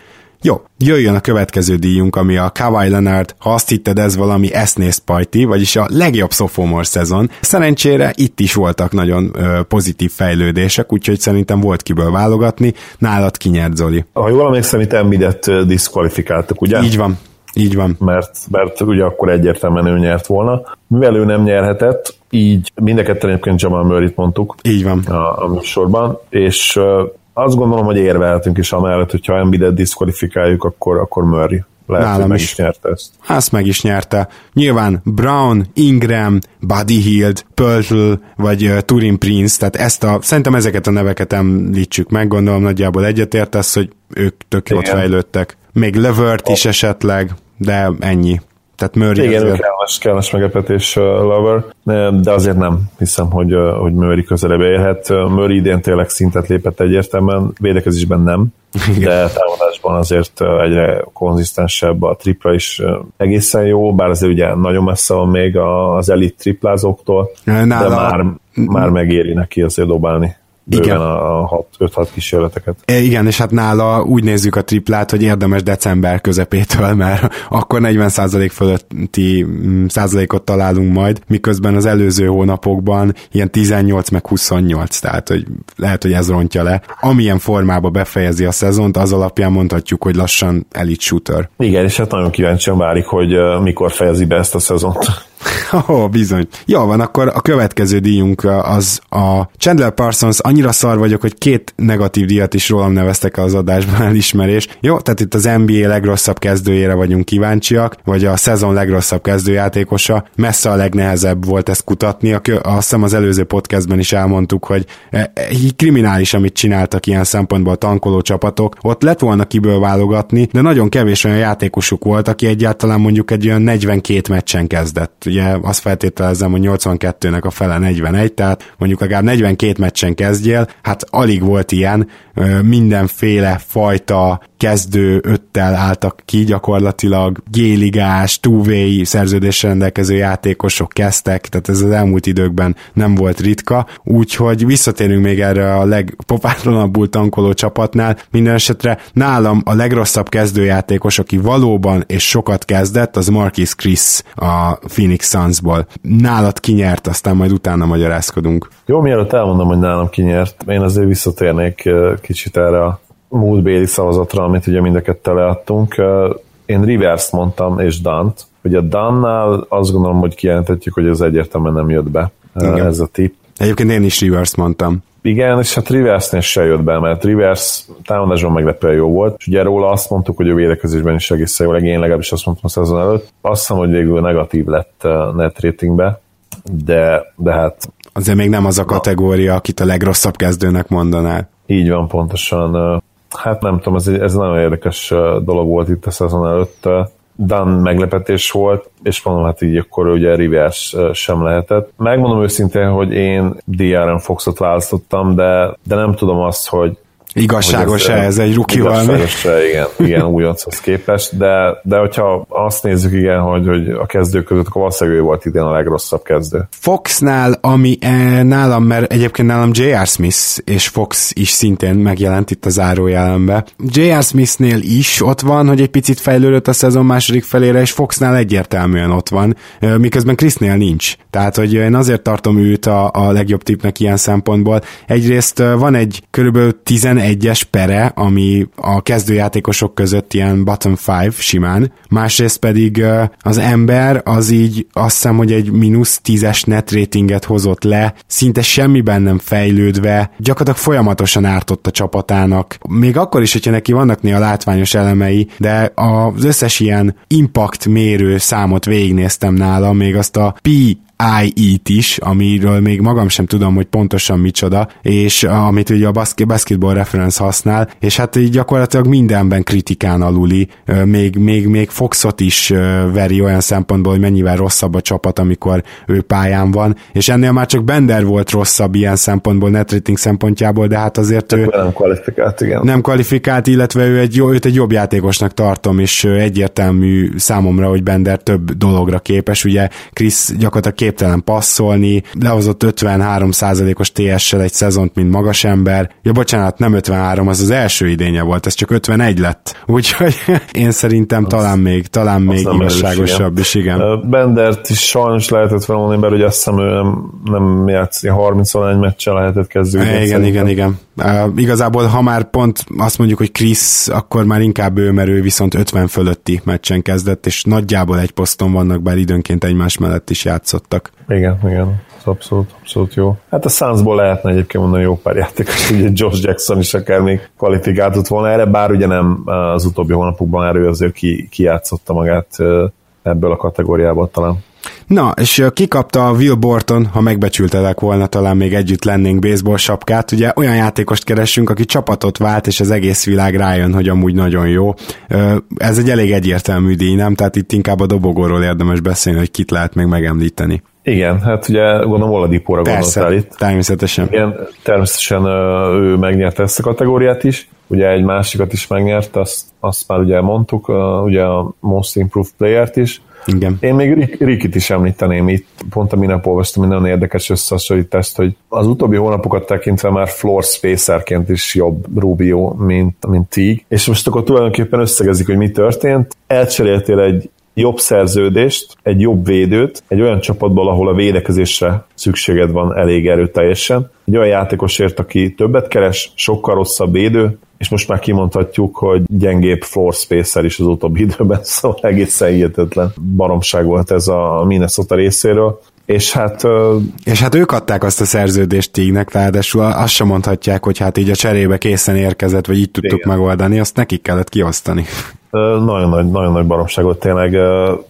C: Jó, jöjjön a következő díjunk, ami a Kawhi Leonard, ha azt hitted ez valami esznész pajti, vagyis a legjobb sophomore szezon. Szerencsére itt is voltak nagyon ö, pozitív fejlődések, úgyhogy szerintem volt kiből válogatni. Nálad kinyert Zoli.
D: Ha jól emlékszem, itt Embidet diszkvalifikáltak, ugye?
C: Így van, így van.
D: Mert, mert ugye akkor egyértelműen ő nyert volna. Mivel ő nem nyerhetett, így mind a ketten egyébként Jamal Murray-t mondtuk.
C: Így van.
D: A, a műsorban, és azt gondolom, hogy érvelhetünk is amellett, hogyha Embiidet diszkvalifikáljuk, akkor, akkor Murray lehet, Nálam hogy meg is. is nyerte ezt.
C: Ezt meg is nyerte. Nyilván Brown, Ingram, Buddy Hield, Pörtl, vagy uh, Turin Prince, tehát ezt a, szerintem ezeket a neveket említsük meg, gondolom nagyjából egyetértesz, hogy ők tök jót fejlődtek. Még Levert is esetleg, de ennyi. Tehát Murray
D: Igen, azért... kellemes, kellemes megepetés uh, Lover, de azért nem hiszem, hogy, uh, hogy Murray közelebb érhet. Uh, Murray idén tényleg szintet lépett egyértelműen, védekezésben nem, Igen. de támadásban azért egyre konzisztensebb, a tripla is egészen jó, bár azért ugye nagyon messze van még az elit triplázóktól, Nála... de már, már megéri neki azért dobálni igen. a 5-6 kísérleteket.
C: E, igen, és hát nála úgy nézzük a triplát, hogy érdemes december közepétől, mert akkor 40% fölötti mm, százalékot találunk majd, miközben az előző hónapokban ilyen 18 meg 28, tehát hogy lehet, hogy ez rontja le. Amilyen formába befejezi a szezont, az alapján mondhatjuk, hogy lassan elite shooter.
D: Igen, és hát nagyon kíváncsian várik, hogy mikor fejezi be ezt a szezont.
C: Ó, oh, bizony. Jó van, akkor a következő díjunk az a Chandler Parsons, annyira szar vagyok, hogy két negatív díjat is rólam neveztek az adásban elismerés. Jó, tehát itt az NBA legrosszabb kezdőjére vagyunk kíváncsiak, vagy a szezon legrosszabb kezdőjátékosa. Messze a legnehezebb volt ezt kutatni. A, azt hiszem az előző podcastben is elmondtuk, hogy e, e, kriminális, amit csináltak ilyen szempontból a tankoló csapatok. Ott lett volna kiből válogatni, de nagyon kevés olyan játékosuk volt, aki egyáltalán mondjuk egy olyan 42 meccsen kezdett ugye azt feltételezem, hogy 82-nek a fele 41, tehát mondjuk legalább 42 meccsen kezdjél, hát alig volt ilyen, mindenféle fajta kezdő öttel álltak ki gyakorlatilag, géligás, túvéi szerződésre rendelkező játékosok kezdtek, tehát ez az elmúlt időkben nem volt ritka, úgyhogy visszatérünk még erre a legpopátlanabbul tankoló csapatnál, minden esetre nálam a legrosszabb kezdőjátékos, aki valóban és sokat kezdett, az Marquis Chris a Phoenix Sunsból. Nálad kinyert, aztán majd utána magyarázkodunk.
D: Jó, mielőtt elmondom, hogy nálam kinyert, én azért visszatérnék kicsit erre a múltbéli szavazatra, amit ugye mindeket teleadtunk. Én Rivers mondtam, és Dant. Ugye a Dannál azt gondolom, hogy kijelentetjük, hogy ez egyértelműen nem jött be Igen. ez a tip.
C: Egyébként én is Rivers mondtam.
D: Igen, és hát Riversnél se jött be, mert Rivers támadásban meglepően jó volt, és ugye róla azt mondtuk, hogy a védekezésben is egészen jó, én legalábbis azt mondtam a szezon előtt. Azt hiszem, hogy végül negatív lett net ratingbe, de, de hát...
C: Azért még nem az a kategória, akit a legrosszabb kezdőnek mondanál.
D: Így van, pontosan. Hát nem tudom, ez egy, ez nagyon érdekes dolog volt itt a szezon előtt. Dan meglepetés volt, és mondom, hát így akkor ugye Rivers sem lehetett. Megmondom őszintén, hogy én DRM Foxot választottam, de, de nem tudom azt, hogy
C: Igazságos-e ez, ez egy ruki valami?
D: igen, igen újonchoz képest, de, de hogyha azt nézzük, igen, hogy, hogy a kezdők között, akkor valószínűleg ő volt idén a legrosszabb kezdő.
C: Foxnál, ami e, nálam, mert egyébként nálam J.R. Smith és Fox is szintén megjelent itt a zárójelenbe. J.R. Smithnél is ott van, hogy egy picit fejlődött a szezon második felére, és Foxnál egyértelműen ott van, e, miközben Chrisnél nincs. Tehát, hogy én azért tartom őt a, a legjobb tipnek ilyen szempontból. Egyrészt e, van egy körülbelül 11 egyes pere, ami a kezdőjátékosok között ilyen bottom five simán, másrészt pedig az ember az így azt hiszem, hogy egy mínusz tízes net ratinget hozott le, szinte semmiben nem fejlődve, gyakorlatilag folyamatosan ártott a csapatának, még akkor is, hogyha neki vannak néha látványos elemei, de az összes ilyen impact mérő számot végignéztem nála, még azt a P IE-t is, amiről még magam sem tudom, hogy pontosan micsoda, és amit ugye a basketball reference használ, és hát így gyakorlatilag mindenben kritikán aluli, még, még, még Foxot is veri olyan szempontból, hogy mennyivel rosszabb a csapat, amikor ő pályán van, és ennél már csak Bender volt rosszabb ilyen szempontból, netrating szempontjából, de hát azért ő
D: nem kvalifikált, igen.
C: Nem kvalifikált, illetve ő egy, őt egy jobb játékosnak tartom, és egyértelmű számomra, hogy Bender több dologra képes, ugye Chris gyakorlatilag képtelen passzolni, lehozott 53%-os TS-sel egy szezont, mint magas ember. Ja, bocsánat, nem 53, az az első idénye volt, ez csak 51 lett. Úgyhogy én szerintem az, talán még, talán még igazságosabb is, igen.
D: Bendert is sajnos lehetett felmondani, mert ugye azt hiszem ő nem, nem játszik, 30 egy meccsen lehetett kezdődni.
C: Igen, igen, igen, igen. Uh, igazából, ha már pont azt mondjuk, hogy Chris, akkor már inkább ő, mert ő viszont 50 fölötti meccsen kezdett, és nagyjából egy poszton vannak, bár időnként egymás mellett is játszottak voltak.
D: Igen, igen, abszolút, abszolút jó. Hát a Sunsból lehetne egyébként mondani jó pár játékos, ugye Josh Jackson is akár még kvalifikáltott volna erre, bár ugye nem az utóbbi hónapokban erő azért ki, kijátszotta magát ebből a kategóriából talán.
C: Na, és kikapta a Will Borton, ha megbecsültelek volna, talán még együtt lennénk baseball sapkát. Ugye olyan játékost keresünk, aki csapatot vált, és az egész világ rájön, hogy amúgy nagyon jó. Ez egy elég egyértelmű díj, nem? Tehát itt inkább a dobogóról érdemes beszélni, hogy kit lehet még megemlíteni.
D: Igen, hát ugye gondolom Oladipóra gondoltál itt.
C: természetesen.
D: Igen, természetesen ő megnyerte ezt a kategóriát is, ugye egy másikat is megnyert, azt, azt már ugye mondtuk, ugye a Most Improved Player-t is,
C: igen.
D: Én még Rikit is említeném itt, pont a minap olvastam egy nagyon érdekes összehasonlítást, hogy az utóbbi hónapokat tekintve már floor spacerként is jobb Rubio, mint, mint Tig, és most akkor tulajdonképpen összegezik, hogy mi történt. Elcseréltél egy jobb szerződést, egy jobb védőt, egy olyan csapatból, ahol a védekezésre szükséged van elég erőteljesen, egy olyan játékosért, aki többet keres, sokkal rosszabb védő, és most már kimondhatjuk, hogy gyengébb floor spacer is az utóbbi időben, szóval egészen hihetetlen baromság volt ez a Minnesota részéről. És hát...
C: És hát ők adták azt a szerződést Tignek, ráadásul azt sem mondhatják, hogy hát így a cserébe készen érkezett, vagy így tudtuk Igen. megoldani, azt nekik kellett kiosztani.
D: Nagyon nagy, nagyon nagy baromság volt tényleg.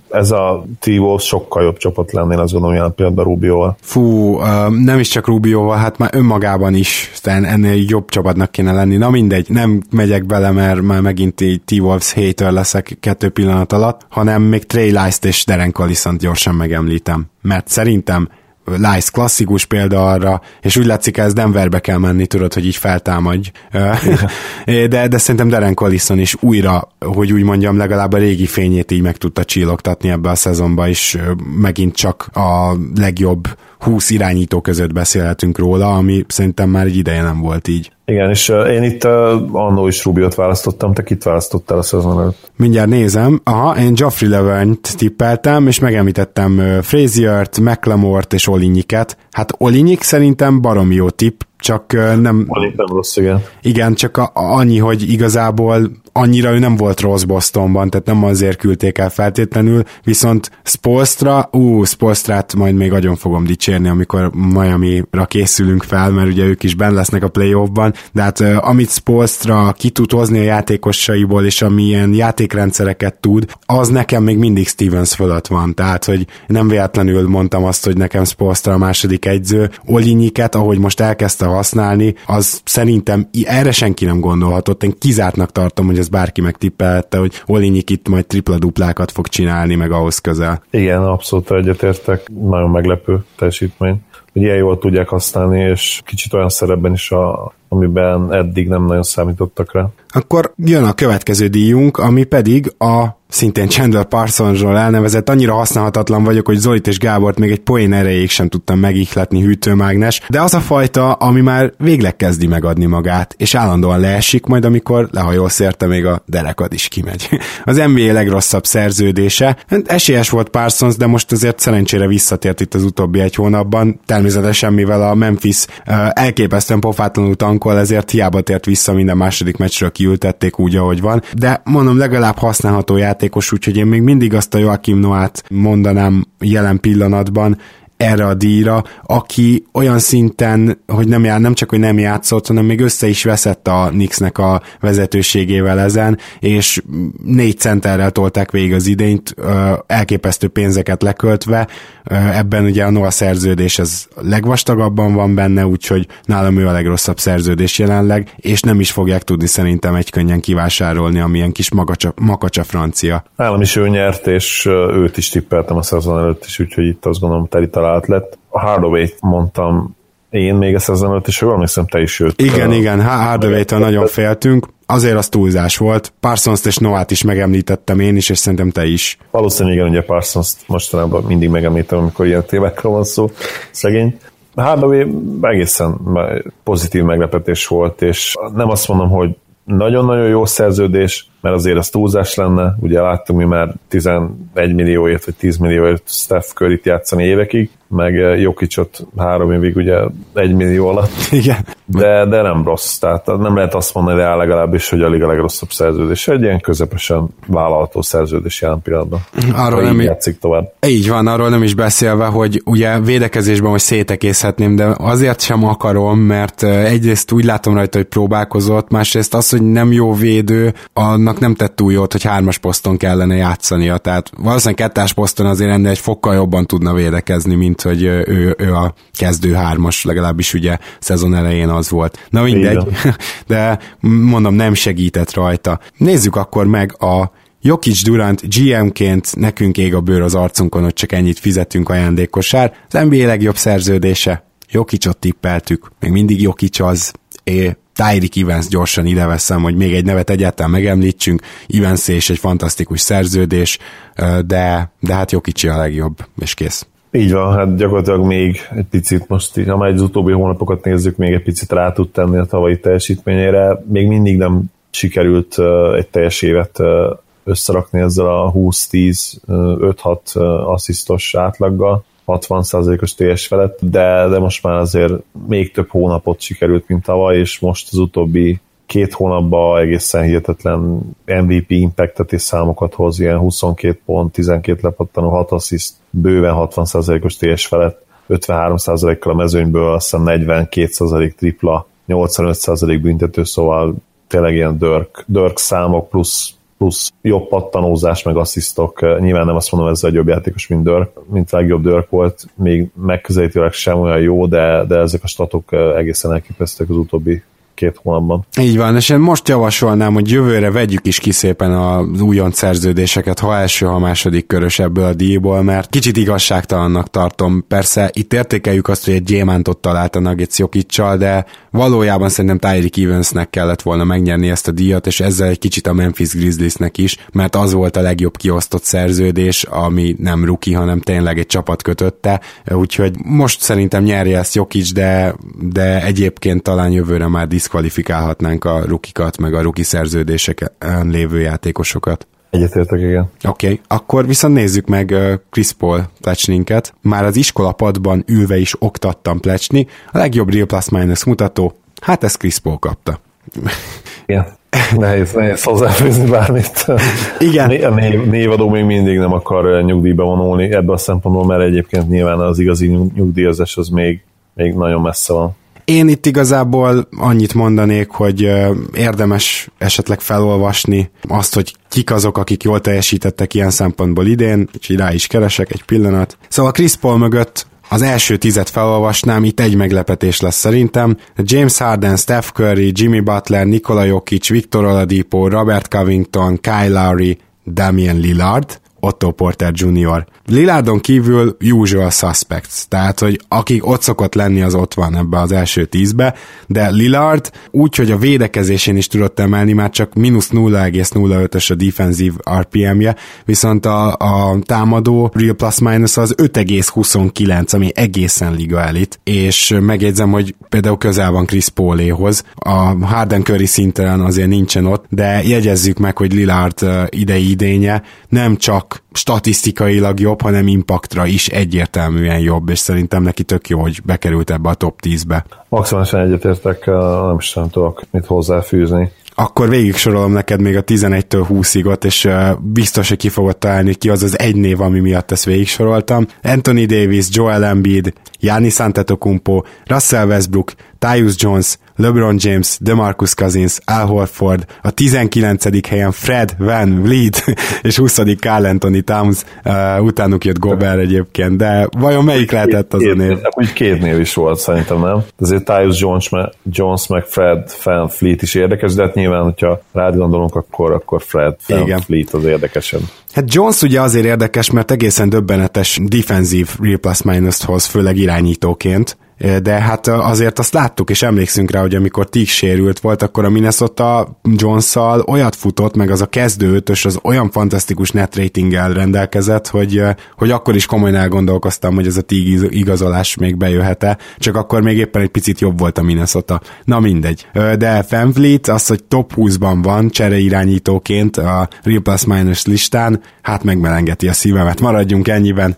D: Ez a t sokkal jobb csapat lennél, az gondolom jelen pillanatban Rubioval.
C: Fú, nem is csak Rubioval, hát már önmagában is ennél jobb csapatnak kéne lenni. Na mindegy, nem megyek bele, mert már megint így T-Wolves hater leszek kettő pillanat alatt, hanem még Trey Lice-t és Darren Collison gyorsan megemlítem. Mert szerintem Lice klasszikus példa arra, és úgy látszik, ez Denverbe kell menni, tudod, hogy így feltámadj. de, de szerintem Darren Collison is újra, hogy úgy mondjam, legalább a régi fényét így meg tudta csillogtatni ebbe a szezonba, és megint csak a legjobb 20 irányító között beszélhetünk róla, ami szerintem már egy ideje nem volt így.
D: Igen, és én itt annó is Rubiot választottam, te kit választottál a szezon előtt?
C: Mindjárt nézem. Aha, én Geoffrey Levent tippeltem, és megemlítettem Fraziert, McLemore-t és Olinyiket. Hát Olinyik szerintem baromi jó tipp, csak nem...
D: Nem rossz, igen.
C: Igen, csak a, annyi, hogy igazából annyira ő nem volt rossz Bostonban, tehát nem azért küldték el feltétlenül, viszont Spolstra, ú, Spolstrát majd még nagyon fogom dicsérni, amikor Miami-ra készülünk fel, mert ugye ők is benn lesznek a playoffban, de hát amit Spolstra ki tud hozni a játékosaiból, és amilyen játékrendszereket tud, az nekem még mindig Stevens fölött van, tehát hogy nem véletlenül mondtam azt, hogy nekem Spolstra a második egyző, Olinyiket, ahogy most elkezdte használni, az szerintem erre senki nem gondolhatott, én kizártnak tartom, hogy ezt bárki megtippelhette, hogy Olinyik itt majd tripla-duplákat fog csinálni, meg ahhoz közel.
D: Igen, abszolút egyetértek. Nagyon meglepő teljesítmény hogy ilyen jól tudják használni, és kicsit olyan szerepben is, a, amiben eddig nem nagyon számítottak rá.
C: Akkor jön a következő díjunk, ami pedig a szintén Chandler Parsonsról elnevezett, annyira használhatatlan vagyok, hogy Zolit és Gábort még egy poén erejéig sem tudtam megihletni hűtőmágnes, de az a fajta, ami már végleg kezdi megadni magát, és állandóan leesik, majd amikor lehajolsz érte, még a derekad is kimegy. Az NBA legrosszabb szerződése. Hát esélyes volt Parsons, de most azért szerencsére visszatért itt az utóbbi egy hónapban. Természetesen, mivel a Memphis elképesztően pofátlanul tankol, ezért hiába tért vissza minden második meccsről kiültették úgy, ahogy van. De mondom, legalább használható játék játékos, úgyhogy én még mindig azt a Joachim Noát mondanám jelen pillanatban, erre a díjra, aki olyan szinten, hogy nem, jár, nem csak, hogy nem játszott, hanem még össze is veszett a Knicksnek a vezetőségével ezen, és négy centerrel tolták végig az idényt, elképesztő pénzeket leköltve, ebben ugye a Noah szerződés ez legvastagabban van benne, úgyhogy nálam ő a legrosszabb szerződés jelenleg, és nem is fogják tudni szerintem egy könnyen kivásárolni, amilyen kis magacsa, makacsa francia.
D: Nálam is ő nyert, és őt is tippeltem a szezon előtt is, úgyhogy itt azt gondolom teli találat lett. A hardaway mondtam én még a szezon előtt, és jól emlékszem, te is őt.
C: Igen, uh, igen, Hardaway-től nagyon féltünk, azért az túlzás volt. Parsons és Noát is megemlítettem én is, és szerintem te is.
D: Valószínűleg igen, ugye Parsons mostanában mindig megemlítem, amikor ilyen témákról van szó, szegény. Hardaway egészen pozitív meglepetés volt, és nem azt mondom, hogy nagyon-nagyon jó szerződés, mert azért az túlzás lenne, ugye láttunk mi már 11 millióért vagy 10 millióért Steph curry játszani évekig, meg Jokicot három évig ugye egy millió alatt.
C: Igen.
D: De, de nem rossz, tehát nem lehet azt mondani rá legalábbis, hogy a liga legrosszabb szerződés. Egy ilyen közepesen vállalható szerződés jelen pillanatban.
C: Arról nem játszik
D: tovább.
C: Így van, arról nem is beszélve, hogy ugye védekezésben hogy szétekészhetném, de azért sem akarom, mert egyrészt úgy látom rajta, hogy próbálkozott, másrészt az, hogy nem jó védő, annak nem tett túl jót, hogy hármas poszton kellene játszania, tehát valószínűleg kettás poszton azért ennél egy fokkal jobban tudna védekezni, mint hogy ő, ő a kezdő hármas, legalábbis ugye szezon elején az volt. Na mindegy, de mondom, nem segített rajta. Nézzük akkor meg a Jokic Durant GM-ként nekünk ég a bőr az arcunkon, hogy csak ennyit fizetünk ajándékosár. Az NBA legjobb szerződése. Jokicot tippeltük, még mindig Jokic az, é, Tyreek Evans gyorsan ideveszem, hogy még egy nevet egyáltalán megemlítsünk, Evans és egy fantasztikus szerződés, de, de hát Jokicsi a legjobb, és kész.
D: Így van, hát gyakorlatilag még egy picit most, ha már az utóbbi hónapokat nézzük, még egy picit rá tud tenni a tavalyi teljesítményére. Még mindig nem sikerült egy teljes évet összerakni ezzel a 20-10-5-6 asszisztos átlaggal. 60%-os TS felett, de, de most már azért még több hónapot sikerült, mint tavaly, és most az utóbbi két hónapban egészen hihetetlen MVP impactet és számokat hoz, ilyen 22 pont, 12 lepattanó, 6 assziszt, bőven 60%-os TS felett, 53%-kal a mezőnyből, azt hiszem 42% tripla, 85% büntető, szóval tényleg ilyen dörk, dörk számok plusz plusz jobb pattanózás, meg asszisztok. Nyilván nem azt mondom, ez egy jobb játékos, mint Dörk, mint legjobb Dörk volt, még megközelítőleg sem olyan jó, de, de ezek a statok egészen elképesztőek az utóbbi két hónapban.
C: Így van, és én most javasolnám, hogy jövőre vegyük is ki szépen az újon szerződéseket, ha első, ha második körös ebből a díjból, mert kicsit igazságtalannak tartom. Persze itt értékeljük azt, hogy egy gyémántot talált a Nuggets Jokicsal, de valójában szerintem Tyreek Evansnek kellett volna megnyerni ezt a díjat, és ezzel egy kicsit a Memphis Grizzliesnek is, mert az volt a legjobb kiosztott szerződés, ami nem ruki, hanem tényleg egy csapat kötötte, úgyhogy most szerintem nyerje ezt Jokic, de, de egyébként talán jövőre már diszkvalifikálhatnánk a rukikat, meg a ruki szerződéseken lévő játékosokat.
D: Egyetértek, igen.
C: Oké, okay. akkor viszont nézzük meg Chris Paul plecsninket. Már az iskolapadban ülve is oktattam plecsni. A legjobb Real Plus Minus mutató, hát ezt Chris Paul kapta.
D: Igen. Nehéz, nehéz hozzáfűzni bármit.
C: Igen.
D: A név, névadó még mindig nem akar nyugdíjba vonulni ebből a szempontból, mert egyébként nyilván az igazi nyugdíjazás az még, még nagyon messze van.
C: Én itt igazából annyit mondanék, hogy érdemes esetleg felolvasni azt, hogy kik azok, akik jól teljesítettek ilyen szempontból idén, és rá is keresek egy pillanat. Szóval Chris Paul mögött az első tizet felolvasnám, itt egy meglepetés lesz szerintem. James Harden, Steph Curry, Jimmy Butler, Nikola Jokic, Victor Oladipo, Robert Covington, Kyle Lowry, Damian Lillard, Otto Porter Jr. Lilárdon kívül usual suspects, tehát hogy akik ott szokott lenni, az ott van ebbe az első tízbe, de Lillard úgy, hogy a védekezésén is tudott emelni, már csak mínusz 0,05-ös a defensív RPM-je, viszont a, a támadó real plus minus az 5,29, ami egészen liga elit, és megjegyzem, hogy például közel van Chris Pauléhoz, a Harden Curry szinten azért nincsen ott, de jegyezzük meg, hogy Lillard idei idénye nem csak statisztikailag jobb, hanem impaktra is egyértelműen jobb, és szerintem neki tök jó, hogy bekerült ebbe a top 10-be.
D: Maximálisan egyetértek, nem is nem tudok mit hozzáfűzni
C: akkor végig sorolom neked még a 11-től 20-ig és biztos, hogy ki fogod találni, ki az az egy név, ami miatt ezt végig soroltam. Anthony Davis, Joel Embiid, Giannis Antetokounmpo, Russell Westbrook, Tyus Jones, LeBron James, DeMarcus Cousins, Al Horford, a 19. helyen Fred Van Vliet, és 20. Carl Anthony Towns, uh, utánuk jött Gobert egyébként, de vajon melyik lehetett az a név?
D: Úgy két név is volt szerintem, nem? Azért Tyus Jones, Jones meg Fred Van Fleet is érdekes, de hát nyilván, hogyha rád gondolunk, akkor, akkor Fred Van Igen. Fleet az érdekesen.
C: Hát Jones ugye azért érdekes, mert egészen döbbenetes defensív real plus minus hoz, főleg irányítóként, de hát azért azt láttuk, és emlékszünk rá, hogy amikor Tig sérült volt, akkor a Minnesota jones olyat futott, meg az a kezdő ötös az olyan fantasztikus net ratinggel rendelkezett, hogy, hogy akkor is komolyan elgondolkoztam, hogy ez a Tig igazolás még bejöhet-e, csak akkor még éppen egy picit jobb volt a Minnesota. Na mindegy. De Fanfleet az, hogy top 20-ban van csereirányítóként a Real Plus Minus listán, hát megmelengeti a szívemet. Maradjunk ennyiben,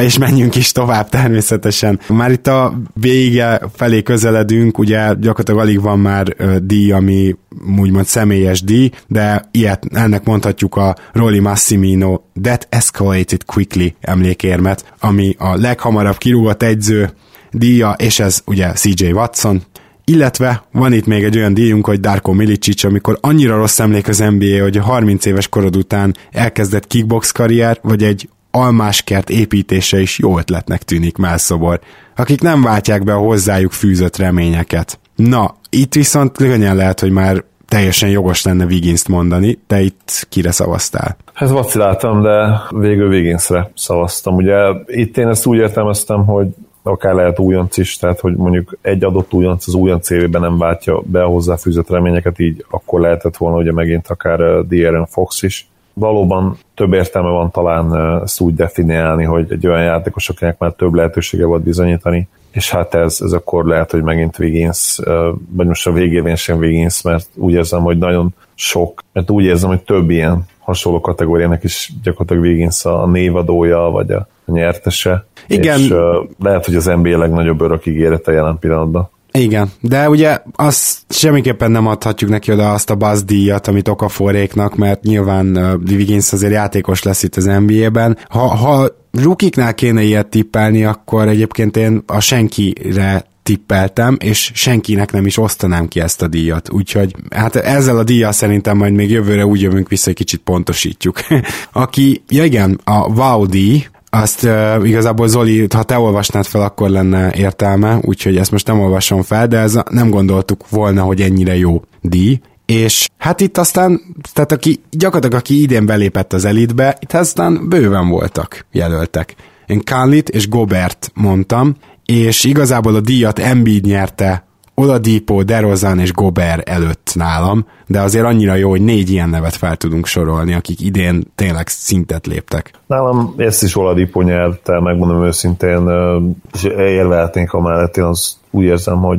C: és menjünk is tovább természetesen. Már itt a vége felé közeledünk, ugye gyakorlatilag alig van már díj, ami úgymond személyes díj, de ilyet, ennek mondhatjuk a Rolly Massimino That Escalated Quickly emlékérmet, ami a leghamarabb kirúgott egyző díja, és ez ugye CJ Watson, illetve van itt még egy olyan díjunk, hogy Darko Milicic, amikor annyira rossz emlék az NBA, hogy a 30 éves korod után elkezdett kickbox karrier, vagy egy almáskert építése is jó ötletnek tűnik Melszobor, akik nem váltják be a hozzájuk fűzött reményeket. Na, itt viszont könnyen lehet, hogy már teljesen jogos lenne Wigginst mondani, te itt kire szavaztál?
D: Hát vaciláltam, de végül Wigginsre szavaztam. Ugye itt én ezt úgy értelmeztem, hogy akár lehet újonc is, tehát hogy mondjuk egy adott újonc az újonc évében nem váltja be a hozzáfűzött reményeket, így akkor lehetett volna ugye megint akár uh, De'Aaron Fox is. Valóban több értelme van talán ezt úgy definiálni, hogy egy olyan játékos, akinek már több lehetősége volt bizonyítani, és hát ez, ez akkor lehet, hogy megint Wiggins, vagy most a végévén sem Wiggins, mert úgy érzem, hogy nagyon sok, mert úgy érzem, hogy több ilyen hasonló kategóriának is gyakorlatilag Wiggins a névadója, vagy a nyertese.
C: Igen. És
D: lehet, hogy az NBA legnagyobb örök ígérete jelen pillanatban.
C: Igen, de ugye azt semmiképpen nem adhatjuk neki oda azt a buzz díjat, amit Okaforéknak, mert nyilván uh, Wiggins azért játékos lesz itt az NBA-ben. Ha, ha rukiknál kéne ilyet tippelni, akkor egyébként én a senkire tippeltem, és senkinek nem is osztanám ki ezt a díjat. Úgyhogy hát ezzel a díjjal szerintem majd még jövőre úgy jövünk vissza, hogy kicsit pontosítjuk. Aki, ja igen, a Wow díj, azt uh, igazából Zoli, ha te olvasnád fel, akkor lenne értelme, úgyhogy ezt most nem olvasom fel, de ez nem gondoltuk volna, hogy ennyire jó díj. És hát itt aztán, tehát aki gyakorlatilag aki idén belépett az elitbe, itt aztán bőven voltak jelöltek. Én Kánlit és Gobert mondtam, és igazából a díjat Embiid nyerte Oladipo, DeRozan és Gober előtt nálam, de azért annyira jó, hogy négy ilyen nevet fel tudunk sorolni, akik idén tényleg szintet léptek.
D: Nálam ezt is Oladipo nyerte, megmondom őszintén, és érvehetnénk a mellett, én az úgy érzem, hogy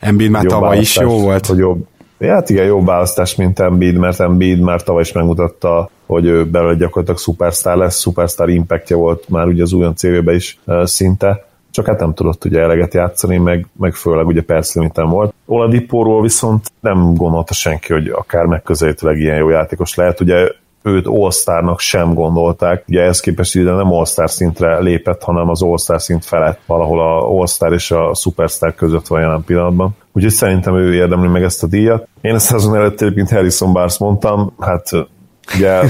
C: Embiid már tavaly is jó volt.
D: Hogy jobb, hát igen, jobb választás, mint Embiid, mert Embiid már tavaly is megmutatta, hogy ő belőle gyakorlatilag szupersztár lesz, szupersztár impactja volt már ugye az újon cv is szinte csak hát nem tudott ugye eleget játszani, meg, meg főleg ugye perclimiten volt. Oladipóról viszont nem gondolta senki, hogy akár megközelítőleg ilyen jó játékos lehet. Ugye őt all sem gondolták. Ugye ehhez képest ide nem all szintre lépett, hanem az all szint felett valahol a all és a superstar között van jelen pillanatban. Úgyhogy szerintem ő érdemli meg ezt a díjat. Én a szezon előtt egyébként Harrison Barnes mondtam, hát ugye,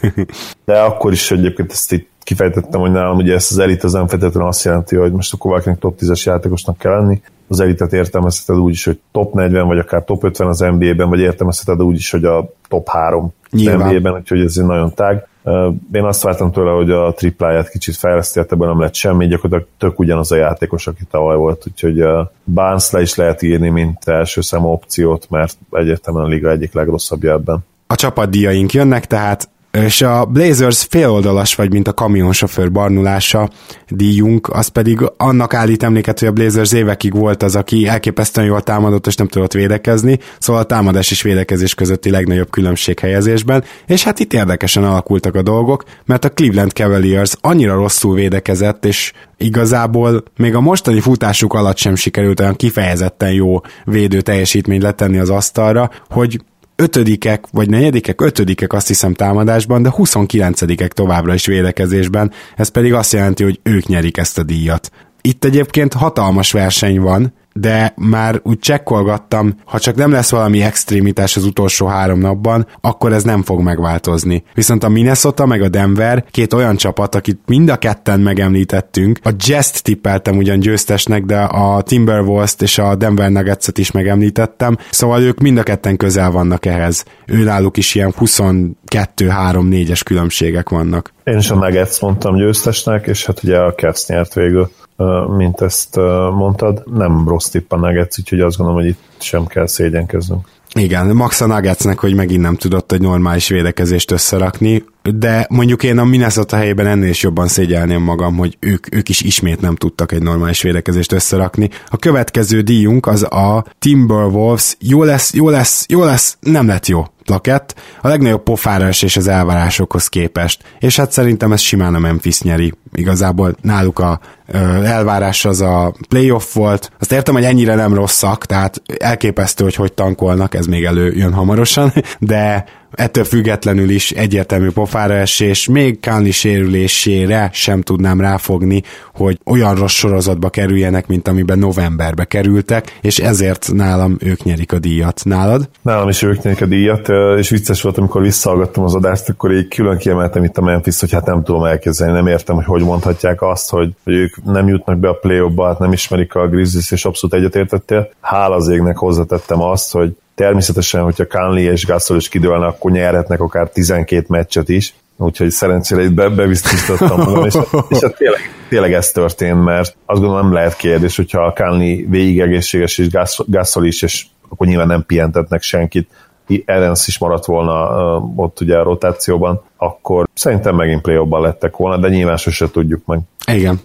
D: de akkor is egyébként ezt itt kifejtettem, hogy nálam ugye ezt az elit az nem feltétlenül azt jelenti, hogy most akkor valakinek top 10-es játékosnak kell lenni. Az elitet értelmezheted úgy is, hogy top 40, vagy akár top 50 az NBA-ben, vagy értelmezheted úgy is, hogy a top 3 NBA-ben, úgyhogy ez egy nagyon tág. Én azt vártam tőle, hogy a tripláját kicsit fejleszti, hát ebből nem lett semmi, gyakorlatilag tök ugyanaz a játékos, aki tavaly volt, úgyhogy Barnes le is lehet írni, mint első számú opciót, mert egyértelműen a liga egyik legrosszabbja ebben.
C: A csapatdíjaink jönnek, tehát és a Blazers féloldalas vagy, mint a kamionsofőr barnulása díjunk, az pedig annak állít emléket, hogy a Blazers évekig volt az, aki elképesztően jól támadott, és nem tudott védekezni, szóval a támadás és védekezés közötti legnagyobb különbség helyezésben, és hát itt érdekesen alakultak a dolgok, mert a Cleveland Cavaliers annyira rosszul védekezett, és igazából még a mostani futásuk alatt sem sikerült olyan kifejezetten jó védő teljesítményt letenni az asztalra, hogy ötödikek, vagy negyedikek, ötödikek azt hiszem támadásban, de 29-ek továbbra is védekezésben, ez pedig azt jelenti, hogy ők nyerik ezt a díjat. Itt egyébként hatalmas verseny van, de már úgy csekkolgattam, ha csak nem lesz valami extrémitás az utolsó három napban, akkor ez nem fog megváltozni. Viszont a Minnesota meg a Denver két olyan csapat, akit mind a ketten megemlítettünk, a Jazz tippeltem ugyan győztesnek, de a Timberwolves-t és a Denver Nuggets-et is megemlítettem, szóval ők mind a ketten közel vannak ehhez. Őnáluk is ilyen 22-3-4-es különbségek vannak.
D: Én is a Nuggets mondtam győztesnek, és hát ugye a Cavs nyert végül. Mint ezt mondtad. Nem rossz tipp a Nuggets, úgyhogy azt gondolom, hogy itt sem kell szégyenkeznünk.
C: Igen, Max a Nuggetsnek, hogy megint nem tudott egy normális védekezést összerakni, de mondjuk én a Minnesota helyében ennél is jobban szégyelném magam, hogy ők, ők is ismét nem tudtak egy normális védekezést összerakni. A következő díjunk az a Timberwolves. Jó lesz, jó lesz, jó lesz, nem lett jó plakett, a legnagyobb pofára és az elvárásokhoz képest. És hát szerintem ez simán a Memphis nyeri. Igazából náluk a ö, elvárás az a playoff volt. Azt értem, hogy ennyire nem rosszak, tehát elképesztő, hogy hogy tankolnak, ez még előjön hamarosan, de ettől függetlenül is egyértelmű pofára esés, még Kánli sérülésére sem tudnám ráfogni, hogy olyan rossz sorozatba kerüljenek, mint amiben novemberbe kerültek, és ezért nálam ők nyerik a díjat. Nálad?
D: Nálam is ők nyerik a díjat, és vicces volt, amikor visszahallgattam az adást, akkor így külön kiemeltem itt a Memphis, hogy hát nem tudom elképzelni, nem értem, hogy hogy mondhatják azt, hogy, hogy ők nem jutnak be a play hát nem ismerik a Grizzlies, és abszolút egyetértettél. Hála az égnek hozzatettem azt, hogy Természetesen, hogyha Kánli és Gasol is kidőlnek, akkor nyerhetnek akár 12 meccset is, úgyhogy szerencsére itt be, bebiztosítottam magam, és, és hát tényleg, tényleg ez történt, mert azt gondolom nem lehet kérdés, hogyha Kánli végig egészséges, és Gasol is, és akkor nyilván nem pihentetnek senkit, Evans is maradt volna ott ugye a rotációban, akkor szerintem megint play lettek volna, de nyilván sose tudjuk meg.
C: Igen.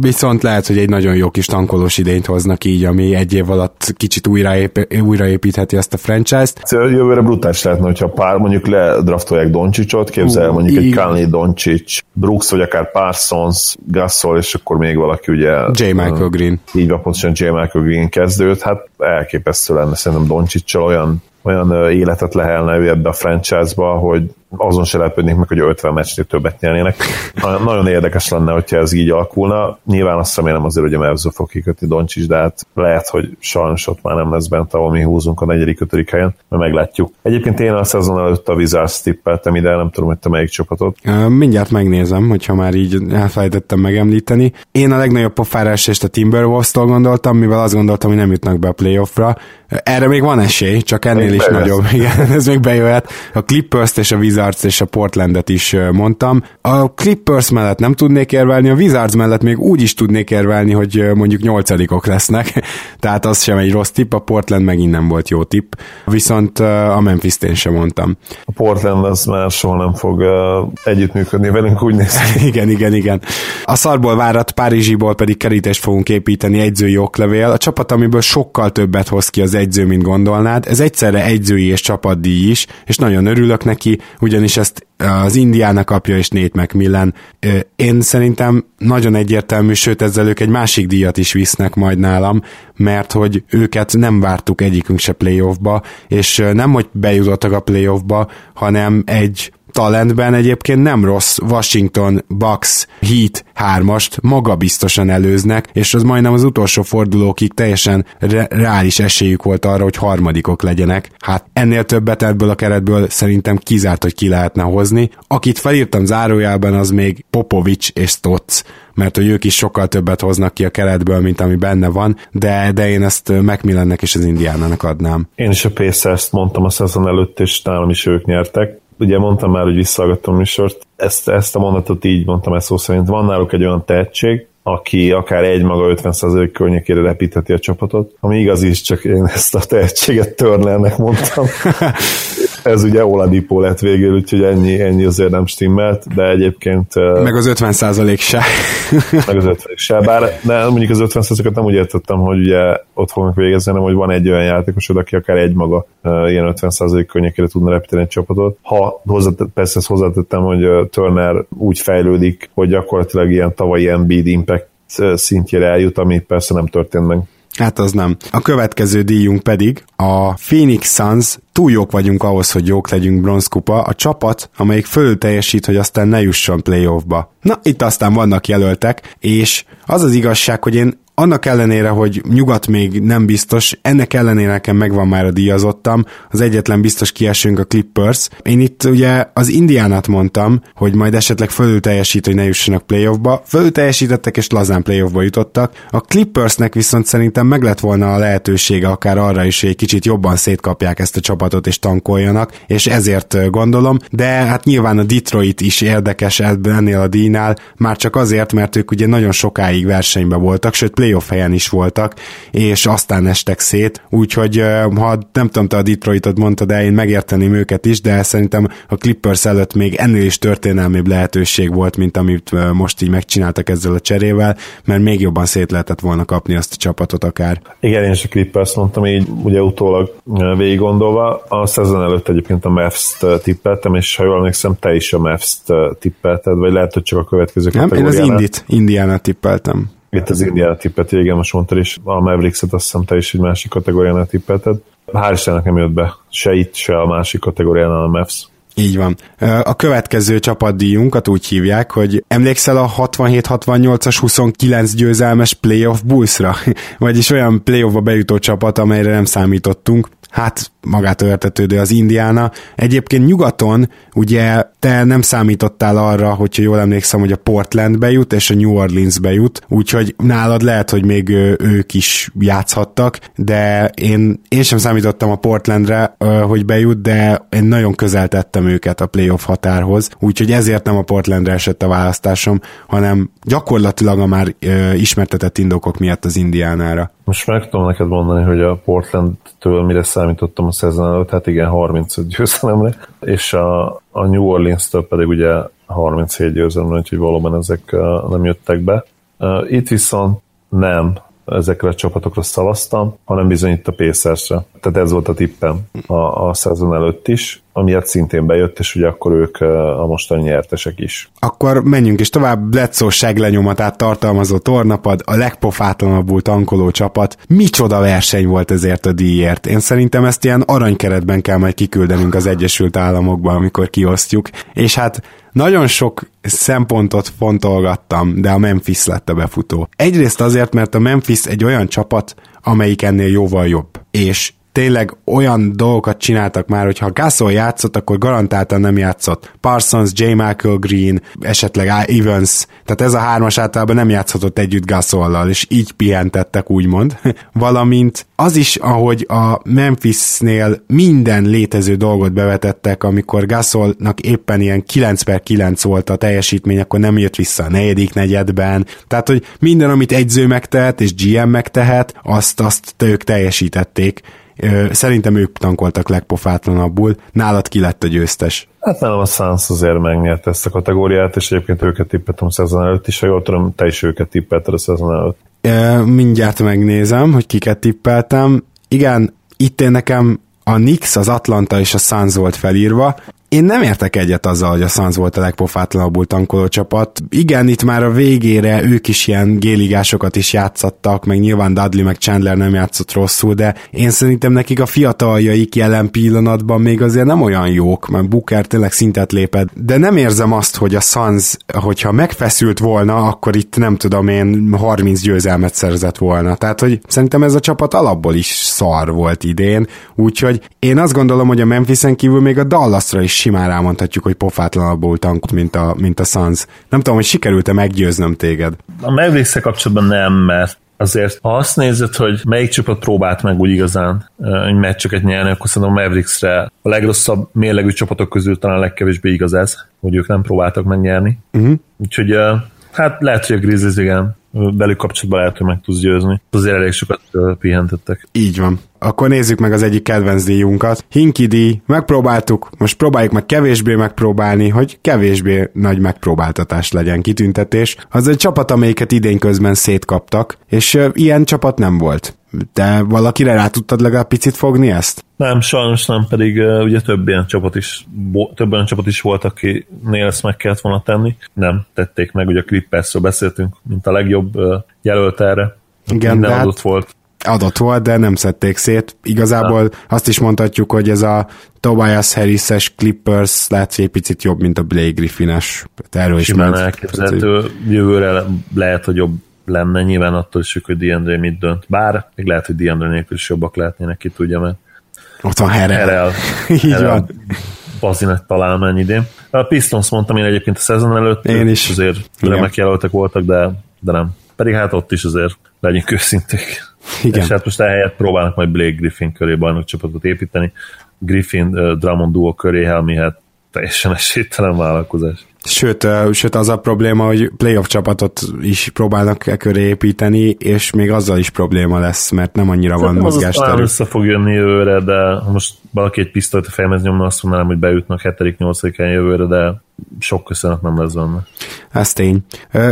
C: Viszont lehet, hogy egy nagyon jó kis tankolós idényt hoznak így, ami egy év alatt kicsit újraép, újraépítheti ezt a franchise-t.
D: Jövőre brutális lehetne, hogyha pár mondjuk ledraftolják Doncsicsot, képzel uh, mondjuk így... egy Kanye Doncsics, Brooks, vagy akár Parsons, Gasol, és akkor még valaki ugye...
C: J. Michael Green.
D: Így van, pontosan J. Michael Green kezdőt, hát elképesztő lenne szerintem Doncsicsal olyan olyan életet lehelne ő ebbe a franchise-ba, hogy azon se lepődnék meg, hogy 50 meccsnél többet nyernének. Nagyon érdekes lenne, hogyha ez így alakulna. Nyilván azt remélem azért, hogy a Mavs fog kikötni Doncsics, de hát lehet, hogy sajnos ott már nem lesz bent, ahol mi húzunk a negyedik, ötödik helyen, mert meglátjuk. Egyébként én a szezon előtt a Wizards tippeltem ide, nem tudom, hogy te melyik csapatot.
C: Mindjárt megnézem, hogyha már így elfelejtettem megemlíteni. Én a legnagyobb pofárás és a Timberwolves-tól gondoltam, mivel azt gondoltam, hogy nem jutnak be a playoffra. Erre még van esély, csak ennél még is nagyobb. Igen, ez még bejöhet. A Clippers és a Wizards Wizards és a Portlandet is mondtam. A Clippers mellett nem tudnék érvelni, a Wizards mellett még úgy is tudnék érvelni, hogy mondjuk nyolcadikok lesznek, tehát az sem egy rossz tipp, a Portland megint nem volt jó tipp, viszont a Memphis-t én sem mondtam.
D: A Portland az már soha nem fog együttműködni velünk, úgy néz
C: ki. igen, igen, igen. A szarból várat Párizsiból pedig kerítést fogunk építeni egyzői oklevél, a csapat, amiből sokkal többet hoz ki az egyző, mint gondolnád. Ez egyszerre egyzői és csapatdíj is, és nagyon örülök neki, ugyanis ezt az Indiának kapja és Nate McMillan. Én szerintem nagyon egyértelmű, sőt ezzel ők egy másik díjat is visznek majd nálam, mert hogy őket nem vártuk egyikünk se playoffba, és nem, hogy bejutottak a playoffba, hanem egy talentben egyébként nem rossz Washington Bucks Heat hármast magabiztosan előznek, és az majdnem az utolsó fordulókig teljesen re- reális esélyük volt arra, hogy harmadikok legyenek. Hát ennél többet ebből a keretből szerintem kizárt, hogy ki lehetne hozni. Akit felírtam zárójában, az még Popovics és Stotz mert hogy ők is sokkal többet hoznak ki a keretből, mint ami benne van, de, de én ezt Macmillannek és az Indiánának adnám.
D: Én is a Pacers-t mondtam a szezon előtt, és nálam is ők nyertek ugye mondtam már, hogy visszahallgattam a műsort, ezt, ezt a mondatot így mondtam ezt szó szerint, van náluk egy olyan tehetség, aki akár egy maga 50% környékére repítheti a csapatot, ami igaz is, csak én ezt a tehetséget Turnernek mondtam. Ez ugye Oladipo lett végül, úgyhogy ennyi, ennyi azért nem stimmelt, de egyébként...
C: Meg az 50% se.
D: meg az 50 se, bár de mondjuk az 50%-ot nem úgy értettem, hogy ugye ott fognak végezni, hanem hogy van egy olyan játékosod, aki akár egy maga ilyen 50% környékére tudna repíteni egy csapatot. Ha hozzátett, persze ezt hozzátettem, hogy Turner úgy fejlődik, hogy gyakorlatilag ilyen tavalyi Embiid impact szintjére eljut, ami persze nem történt meg.
C: Hát az nem. A következő díjunk pedig a Phoenix Suns. Túl jók vagyunk ahhoz, hogy jók legyünk bronzkupa. A csapat, amelyik fölül teljesít, hogy aztán ne jusson playoffba. Na, itt aztán vannak jelöltek, és az az igazság, hogy én annak ellenére, hogy nyugat még nem biztos, ennek ellenére nekem megvan már a díjazottam, az egyetlen biztos kiesünk a Clippers. Én itt ugye az Indiánát mondtam, hogy majd esetleg fölül teljesít, hogy ne jussanak playoffba. Fölül teljesítettek és lazán playoffba jutottak. A Clippersnek viszont szerintem meg lett volna a lehetősége akár arra is, hogy egy kicsit jobban szétkapják ezt a csapatot és tankoljanak, és ezért gondolom, de hát nyilván a Detroit is érdekes ennél a díjnál, már csak azért, mert ők ugye nagyon sokáig versenyben voltak, sőt playoff helyen is voltak, és aztán estek szét, úgyhogy ha nem tudom, te a Detroitot mondtad, de én megérteném őket is, de szerintem a Clippers előtt még ennél is történelmibb lehetőség volt, mint amit most így megcsináltak ezzel a cserével, mert még jobban szét lehetett volna kapni azt a csapatot akár.
D: Igen, én is a Clippers mondtam így, ugye utólag végig gondolva. A szezon előtt egyébként a Mavs-t tippeltem, és ha jól emlékszem, te is a Mavs-t tippelted, vagy lehet, hogy csak a következő
C: Nem, én az Indit, Indiana tippeltem.
D: Itt az Indiana tippet, igen, most mondtad is, a Mavericks-et azt hiszem te is egy másik kategóriánál tippelted. Hál' Istennek nem jött be se itt, se a másik kategóriánál a Mavs.
C: Így van. A következő csapatdíjunkat úgy hívják, hogy emlékszel a 67-68-as 29 győzelmes playoff Bullsra? Vagyis olyan playoffba bejutó csapat, amelyre nem számítottunk hát magától értetődő az Indiana. Egyébként nyugaton ugye te nem számítottál arra, hogyha jól emlékszem, hogy a Portland bejut, és a New Orleans bejut, úgyhogy nálad lehet, hogy még ők is játszhattak, de én, én sem számítottam a Portlandre, hogy bejut, de én nagyon közel tettem őket a playoff határhoz, úgyhogy ezért nem a Portlandre esett a választásom, hanem gyakorlatilag a már ismertetett indokok miatt az Indiánára.
D: Most meg tudom neked mondani, hogy a Portland-től mire számítottam a szezon előtt, hát igen, 35 győzelemre, és a, a New Orleans-től pedig ugye 37 győzelemre, úgyhogy valóban ezek nem jöttek be. Itt viszont nem ezekre a csapatokra szavaztam, hanem bizony itt a Pacersre. Tehát ez volt a tippem a, a szezon előtt is, amiért szintén bejött, és ugye akkor ők a mostani nyertesek is.
C: Akkor menjünk is tovább, Bledsoe seglenyomatát tartalmazó tornapad, a legpofátlanabbul tankoló csapat. Micsoda verseny volt ezért a díjért. Én szerintem ezt ilyen aranykeretben kell majd kiküldenünk az Egyesült Államokba, amikor kiosztjuk. És hát nagyon sok szempontot fontolgattam, de a Memphis lett a befutó. Egyrészt azért, mert a Memphis egy olyan csapat, amelyik ennél jóval jobb. És tényleg olyan dolgokat csináltak már, hogy ha Gasol játszott, akkor garantáltan nem játszott. Parsons, J. Michael Green, esetleg Evans, tehát ez a hármas általában nem játszhatott együtt Gasollal, és így pihentettek úgymond. Valamint az is, ahogy a Memphisnél minden létező dolgot bevetettek, amikor Gasolnak éppen ilyen 9 per 9 volt a teljesítmény, akkor nem jött vissza a negyedik negyedben. Tehát, hogy minden, amit egyző megtehet, és GM megtehet, azt, azt ők teljesítették Szerintem ők tankoltak legpofátlanabbul. Nálad ki lett a győztes?
D: Hát nálam a Suns azért megnyerte ezt a kategóriát, és egyébként őket tippeltem a szezon előtt is, ha jól tudom, te is őket tippelted a szezon előtt.
C: mindjárt megnézem, hogy kiket tippeltem. Igen, itt én nekem a Knicks, az Atlanta és a Suns volt felírva. Én nem értek egyet azzal, hogy a Suns volt a legpofátlanabbul tankoló csapat. Igen, itt már a végére ők is ilyen géligásokat is játszattak, meg nyilván Dudley meg Chandler nem játszott rosszul, de én szerintem nekik a fiataljaik jelen pillanatban még azért nem olyan jók, mert Booker tényleg szintet lépett, de nem érzem azt, hogy a Suns, hogyha megfeszült volna, akkor itt nem tudom én 30 győzelmet szerzett volna. Tehát, hogy szerintem ez a csapat alapból is szar volt idén, úgyhogy én azt gondolom, hogy a Memphisen kívül még a Dallasra is simán rámondhatjuk, hogy pofátlanabbul tankot, mint a, mint a Suns. Nem tudom, hogy sikerült-e meggyőznöm téged.
D: A mavericks kapcsolatban nem, mert azért ha azt nézed, hogy melyik csapat próbált meg úgy igazán egy meccseket nyerni, akkor szerintem a Mavericksre a legrosszabb mérlegű csapatok közül talán a legkevésbé igaz ez, hogy ők nem próbáltak megnyerni. Uh-huh. Úgyhogy hát lehet, hogy a Grizzlies igen, velük kapcsolatban lehet, hogy meg tudsz győzni. Azért elég sokat pihentettek.
C: Így van. Akkor nézzük meg az egyik kedvenc díjunkat. Hinki díj, megpróbáltuk, most próbáljuk meg kevésbé megpróbálni, hogy kevésbé nagy megpróbáltatás legyen kitüntetés. Az egy csapat, amelyiket idén közben szétkaptak, és ilyen csapat nem volt. De valakire rá tudtad legalább picit fogni ezt?
D: Nem, sajnos nem, pedig uh, ugye több ilyen csapat is, bo- több olyan csapat is volt, akinél ezt meg kellett volna tenni. Nem, tették meg, ugye a Clippersről beszéltünk, mint a legjobb uh, jelölt erre.
C: Igen, Minden hát adott volt adott volt, de nem szedték szét. Igazából nem. azt is mondhatjuk, hogy ez a Tobias Harris-es Clippers lehet, hogy egy picit jobb, mint a Blake Griffin-es.
D: Erről is Simán elképzelhető, jövőre lehet, hogy jobb lenne, nyilván attól is függ, hogy DeAndre mit dönt. Bár még lehet, hogy DeAndre nélkül is jobbak lehetnének, ki tudja, mert
C: ott van Herrel.
D: Herrel,
C: Így Herrel van.
D: Bazinet találmány idén. A Pistons mondtam én egyébként a szezon előtt,
C: én is.
D: azért remek jelöltek voltak, de, de nem. Pedig hát ott is azért legyünk őszinték. Igen. És hát most ehelyett próbálnak majd Blake Griffin köré bajnokcsapatot építeni. Griffin Drummond duo köré, ami hát teljesen esélytelen vállalkozás.
C: Sőt, sőt, az a probléma, hogy playoff csapatot is próbálnak e köré építeni, és még azzal is probléma lesz, mert nem annyira van mozgásterük.
D: Az össze fog jönni jövőre, de most valaki egy pisztolyt a fejemhez nyomna, azt mondanám, hogy beütnek 7.-8. jövőre, de sok köszönet nem lesz benne.
C: Ez tény.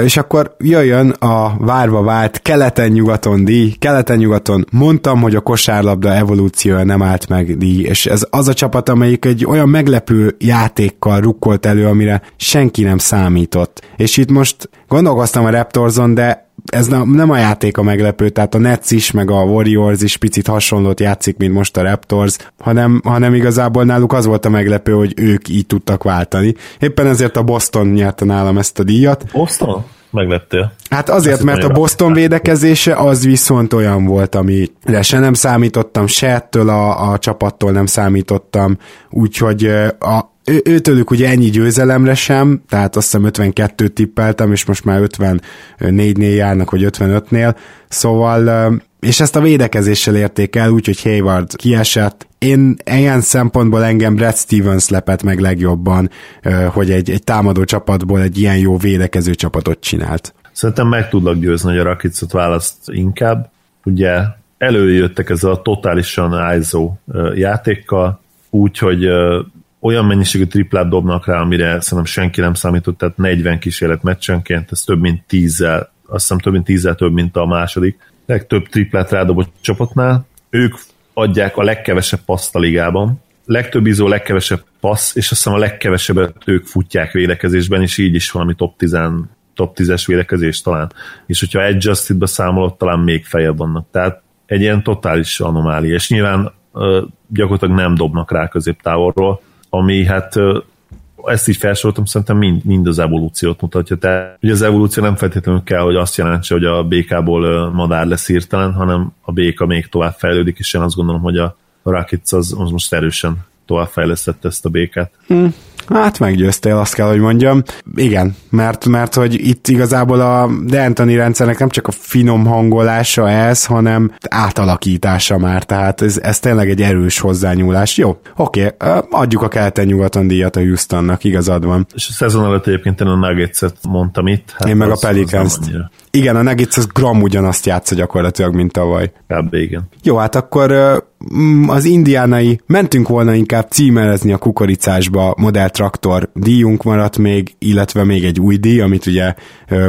C: És akkor jöjjön a várva vált keleten-nyugaton díj. Keleten-nyugaton mondtam, hogy a kosárlabda evolúciója nem állt meg díj, és ez az a csapat, amelyik egy olyan meglepő játékkal rukkolt elő, amire senki nem számított. És itt most gondolkoztam a Raptorson, de ez nem a játék a meglepő, tehát a Nets is, meg a Warriors is picit hasonlót játszik, mint most a Raptors, hanem, hanem igazából náluk az volt a meglepő, hogy ők így tudtak váltani. Éppen ezért a Boston nyerte nálam ezt a díjat.
D: Boston? Meglettél.
C: Hát azért, mert a Boston védekezése az viszont olyan volt, amire se nem számítottam, se ettől a, a csapattól nem számítottam, úgyhogy a, ő, őtőlük ugye ennyi győzelemre sem, tehát azt hiszem 52 tippeltem, és most már 54-nél járnak, vagy 55-nél, szóval és ezt a védekezéssel érték el, úgyhogy Hayward kiesett. Én ilyen szempontból engem Brad Stevens lepett meg legjobban, hogy egy, egy támadó csapatból egy ilyen jó védekező csapatot csinált.
D: Szerintem meg tudlak győzni, hogy a Rakicot választ inkább. Ugye előjöttek ez a totálisan ISO játékkal, úgyhogy olyan mennyiségű triplát dobnak rá, amire szerintem senki nem számított, tehát 40 kísérlet meccsenként, ez több mint 10 azt hiszem több mint 10 több, mint a második legtöbb triplát rádobott csapatnál. Ők adják a legkevesebb paszt a ligában, legtöbb izó, legkevesebb passz, és azt hiszem a legkevesebbet ők futják védekezésben, és így is valami top 10 top 10-es védekezés talán. És hogyha adjusted-be számolod, talán még feljebb vannak. Tehát egy ilyen totális anomália, és nyilván gyakorlatilag nem dobnak rá középtávolról, ami hát ezt így felsoroltam, szerintem mind, mind az evolúciót mutatja. Tehát ugye az evolúció nem feltétlenül kell, hogy azt jelentse, hogy a békából madár lesz hirtelen, hanem a béka még tovább fejlődik, és én azt gondolom, hogy a Rakic az, az most erősen továbbfejlesztette ezt a békát.
C: Hmm. Hát meggyőztél, azt kell, hogy mondjam. Igen, mert, mert hogy itt igazából a D'Antoni rendszernek nem csak a finom hangolása ez, hanem átalakítása már, tehát ez, ez tényleg egy erős hozzányúlás. Jó, oké, adjuk a keleten-nyugaton díjat a Houstonnak, igazad van.
D: És a szezon előtt egyébként én a Nuggets-et mondtam itt.
C: Hát én meg a pelicans igen, a Nuggets az gram ugyanazt játsza gyakorlatilag, mint tavaly.
D: Kb. igen.
C: Jó, hát akkor mm, az indiánai mentünk volna inkább címerezni a kukoricásba modell traktor díjunk maradt még, illetve még egy új díj, amit ugye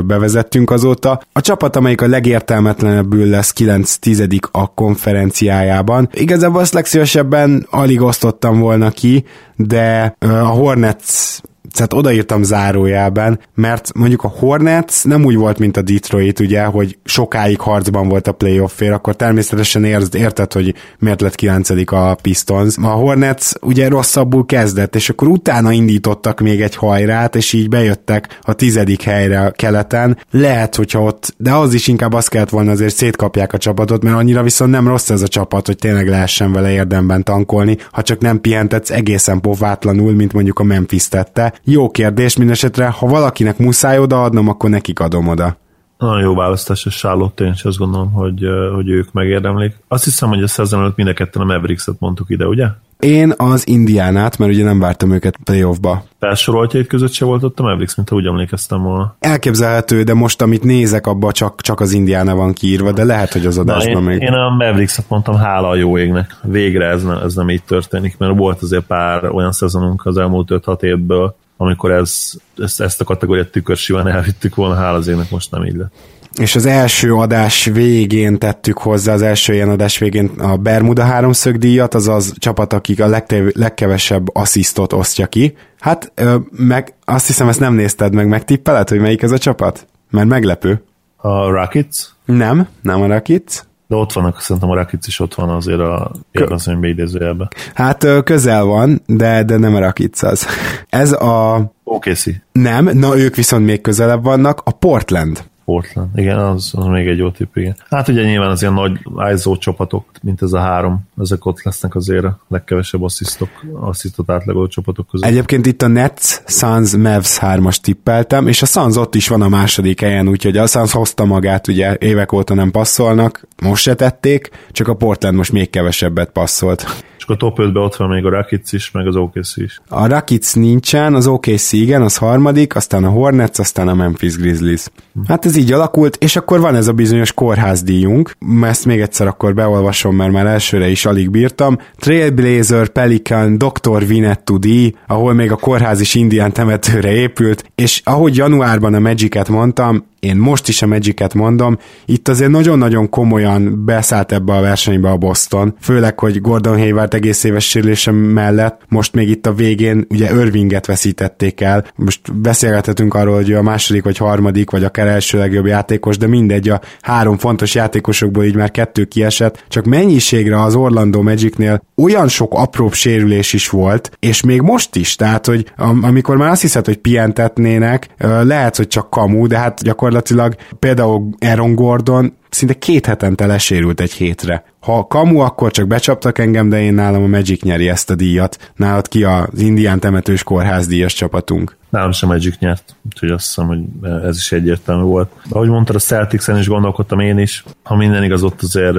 C: bevezettünk azóta. A csapat, amelyik a legértelmetlenebbül lesz 9-10 a konferenciájában. Igazából azt legszívesebben alig osztottam volna ki, de a Hornets tehát odaírtam zárójában, mert mondjuk a Hornets nem úgy volt, mint a Detroit, ugye, hogy sokáig harcban volt a playoffért, akkor természetesen érted, érted, hogy miért lett 9 a Pistons. A Hornets ugye rosszabbul kezdett, és akkor utána indítottak még egy hajrát, és így bejöttek a tizedik helyre a keleten. Lehet, hogyha ott, de az is inkább azt kellett volna azért szétkapják a csapatot, mert annyira viszont nem rossz ez a csapat, hogy tényleg lehessen vele érdemben tankolni, ha csak nem pihentetsz egészen pofátlanul, mint mondjuk a Memphis tette, jó kérdés, mindesetre, ha valakinek muszáj odaadnom, akkor nekik adom oda.
D: Nagyon jó választás, és Charlotte, én is azt gondolom, hogy, hogy ők megérdemlik. Azt hiszem, hogy a szezon előtt mind a ketten a Mavericks-et mondtuk ide, ugye?
C: Én az Indiánát, mert ugye nem vártam őket playoffba.
D: Felsoroltjaid között se volt ott a Mavericks, mint ha úgy emlékeztem volna.
C: Elképzelhető, de most amit nézek, abba csak, csak az Indiána van kiírva, de lehet, hogy az adásban
D: én,
C: még.
D: Én a Mavericks-et mondtam, hála a jó égnek. Végre ez nem, ez nem így történik, mert volt azért pár olyan szezonunk az elmúlt 5-6 évből, amikor ez, ezt, ezt a kategóriát tükörsiván elvittük volna, hála az ének most nem így lett.
C: És az első adás végén tettük hozzá, az első ilyen adás végén a Bermuda háromszög díjat, azaz csapat, akik a legtev- legkevesebb asszisztot osztja ki. Hát, ö, meg azt hiszem, ezt nem nézted meg, megtippeled, hogy melyik ez a csapat? Mert meglepő.
D: A Rockets?
C: Nem, nem a Rockets.
D: De ott vannak, szerintem a Rakic is ott van azért a érveszonybe idézőjelben.
C: Hát közel van, de, de nem a Rakic az. Ez a...
D: OKC.
C: Nem, na ők viszont még közelebb vannak, a Portland.
D: Portland. Igen, az, az még egy jó tipp, igen. Hát ugye nyilván az ilyen nagy ISO csapatok, mint ez a három, ezek ott lesznek azért a legkevesebb asszisztok, asszisztot átlagoló csapatok között.
C: Egyébként itt a Nets, Suns, Mavs 3-as tippeltem, és a Suns ott is van a második helyen, úgyhogy a Suns hozta magát, ugye évek óta nem passzolnak, most se tették, csak a Portland most még kevesebbet passzolt.
D: És a top 5-ben ott van még a Rakic is, meg az OKC is.
C: A Rakic nincsen, az OKC igen, az harmadik, aztán a Hornets, aztán a Memphis Grizzlies. Hát ez így alakult, és akkor van ez a bizonyos kórházdíjunk, ezt még egyszer akkor beolvasom, mert már elsőre is alig bírtam. Trailblazer, Pelican, Dr. Vinettu díj, ahol még a kórház is indián temetőre épült, és ahogy januárban a Magic-et mondtam, én most is a Magic-et mondom, itt azért nagyon-nagyon komolyan beszállt ebbe a versenybe a Boston, főleg, hogy Gordon Hayward egész éves sérülése mellett most még itt a végén ugye Irvinget veszítették el, most beszélgethetünk arról, hogy a második vagy harmadik, vagy akár első legjobb játékos, de mindegy, a három fontos játékosokból így már kettő kiesett, csak mennyiségre az Orlando Magicnél olyan sok apróbb sérülés is volt, és még most is, tehát, hogy amikor már azt hiszed, hogy pihentetnének, lehet, hogy csak kamu, de hát gyakorlatilag gyakorlatilag például Aaron Gordon szinte két hetente lesérült egy hétre. Ha kamu, akkor csak becsaptak engem, de én nálam a Magic nyeri ezt a díjat. Nálad ki az Indián temetős kórház díjas csapatunk.
D: Nálam sem Magic nyert, úgyhogy azt hiszem, hogy ez is egyértelmű volt. Ahogy mondtad, a Celtics-en is gondolkodtam én is. Ha minden igaz, ott azért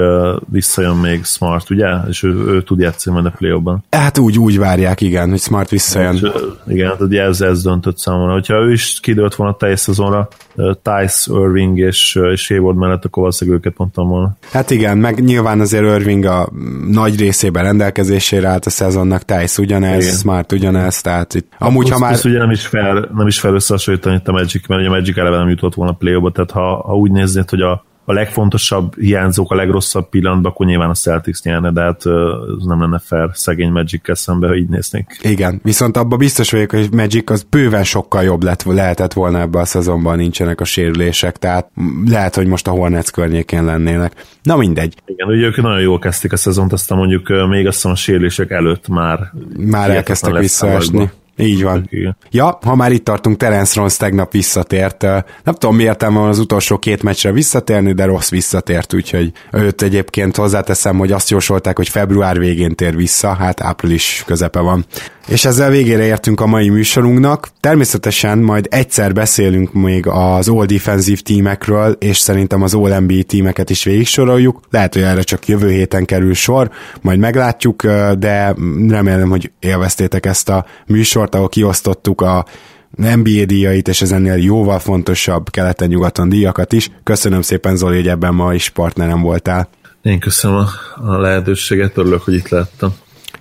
D: visszajön még Smart, ugye? És ő, ő tud játszani majd a play ban
C: Hát úgy, úgy várják, igen, hogy Smart visszajön. És,
D: igen, hát ugye ez, ez döntött számomra. Hogyha ő is kidőlt volna a teljes szezonra, Tice, Irving és, és Hayward mellett, akkor valószínűleg őket mondtam volna.
C: Hát igen, meg nyilván azért Irving a nagy részében rendelkezésére állt a szezonnak, Tice ugyanez, igen. Smart ugyanez, tehát itt
D: amúgy, ha már... ugye nem is fel, nem is fel összehasonlítani itt a Magic, mert ugye a Magic eleve nem jutott volna play tehát ha, ha úgy néznéd, hogy a a legfontosabb hiányzók a legrosszabb pillanatban, akkor nyilván a Celtics nyerne, de hát ez nem lenne fair szegény magic szembe, ha így néznék.
C: Igen, viszont abban biztos vagyok, hogy Magic az bőven sokkal jobb lett, lehetett volna ebbe a szezonban, nincsenek a sérülések, tehát lehet, hogy most a Hornets környékén lennének. Na mindegy.
D: Igen, ugye ők nagyon jól kezdték a szezont, aztán mondjuk még azt a sérülések előtt már
C: már elkezdtek visszaesni. Így van. Ja, ha már itt tartunk, Terence Ross tegnap visszatért. Nem tudom, miért van az utolsó két meccsre visszatérni, de rossz visszatért, úgyhogy őt egyébként hozzáteszem, hogy azt jósolták, hogy február végén tér vissza, hát április közepe van. És ezzel végére értünk a mai műsorunknak. Természetesen majd egyszer beszélünk még az All Defensive tímekről, és szerintem az All NBA tímeket is végig soroljuk. Lehet, hogy erre csak jövő héten kerül sor, majd meglátjuk, de remélem, hogy élveztétek ezt a műsort, ahol kiosztottuk a NBA díjait, és ez ennél jóval fontosabb keleten-nyugaton díjakat is. Köszönöm szépen Zoli, hogy ebben ma is partnerem voltál.
D: Én köszönöm a, a lehetőséget, örülök, hogy itt lehettem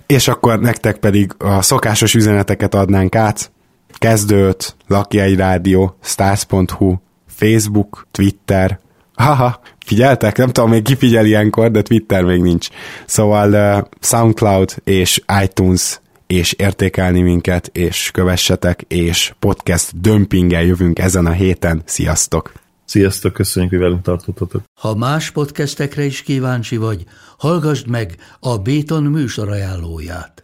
C: és akkor nektek pedig a szokásos üzeneteket adnánk át. Kezdőt, Lakjai Rádió, Stars.hu, Facebook, Twitter, haha, figyeltek? Nem tudom, még ki figyel ilyenkor, de Twitter még nincs. Szóval uh, SoundCloud és iTunes és értékelni minket, és kövessetek, és podcast dömpinggel jövünk ezen a héten. Sziasztok!
D: Sziasztok, köszönjük, hogy velünk tartottatok.
E: Ha más podcastekre is kíváncsi vagy, hallgassd meg a Béton műsor ajánlóját.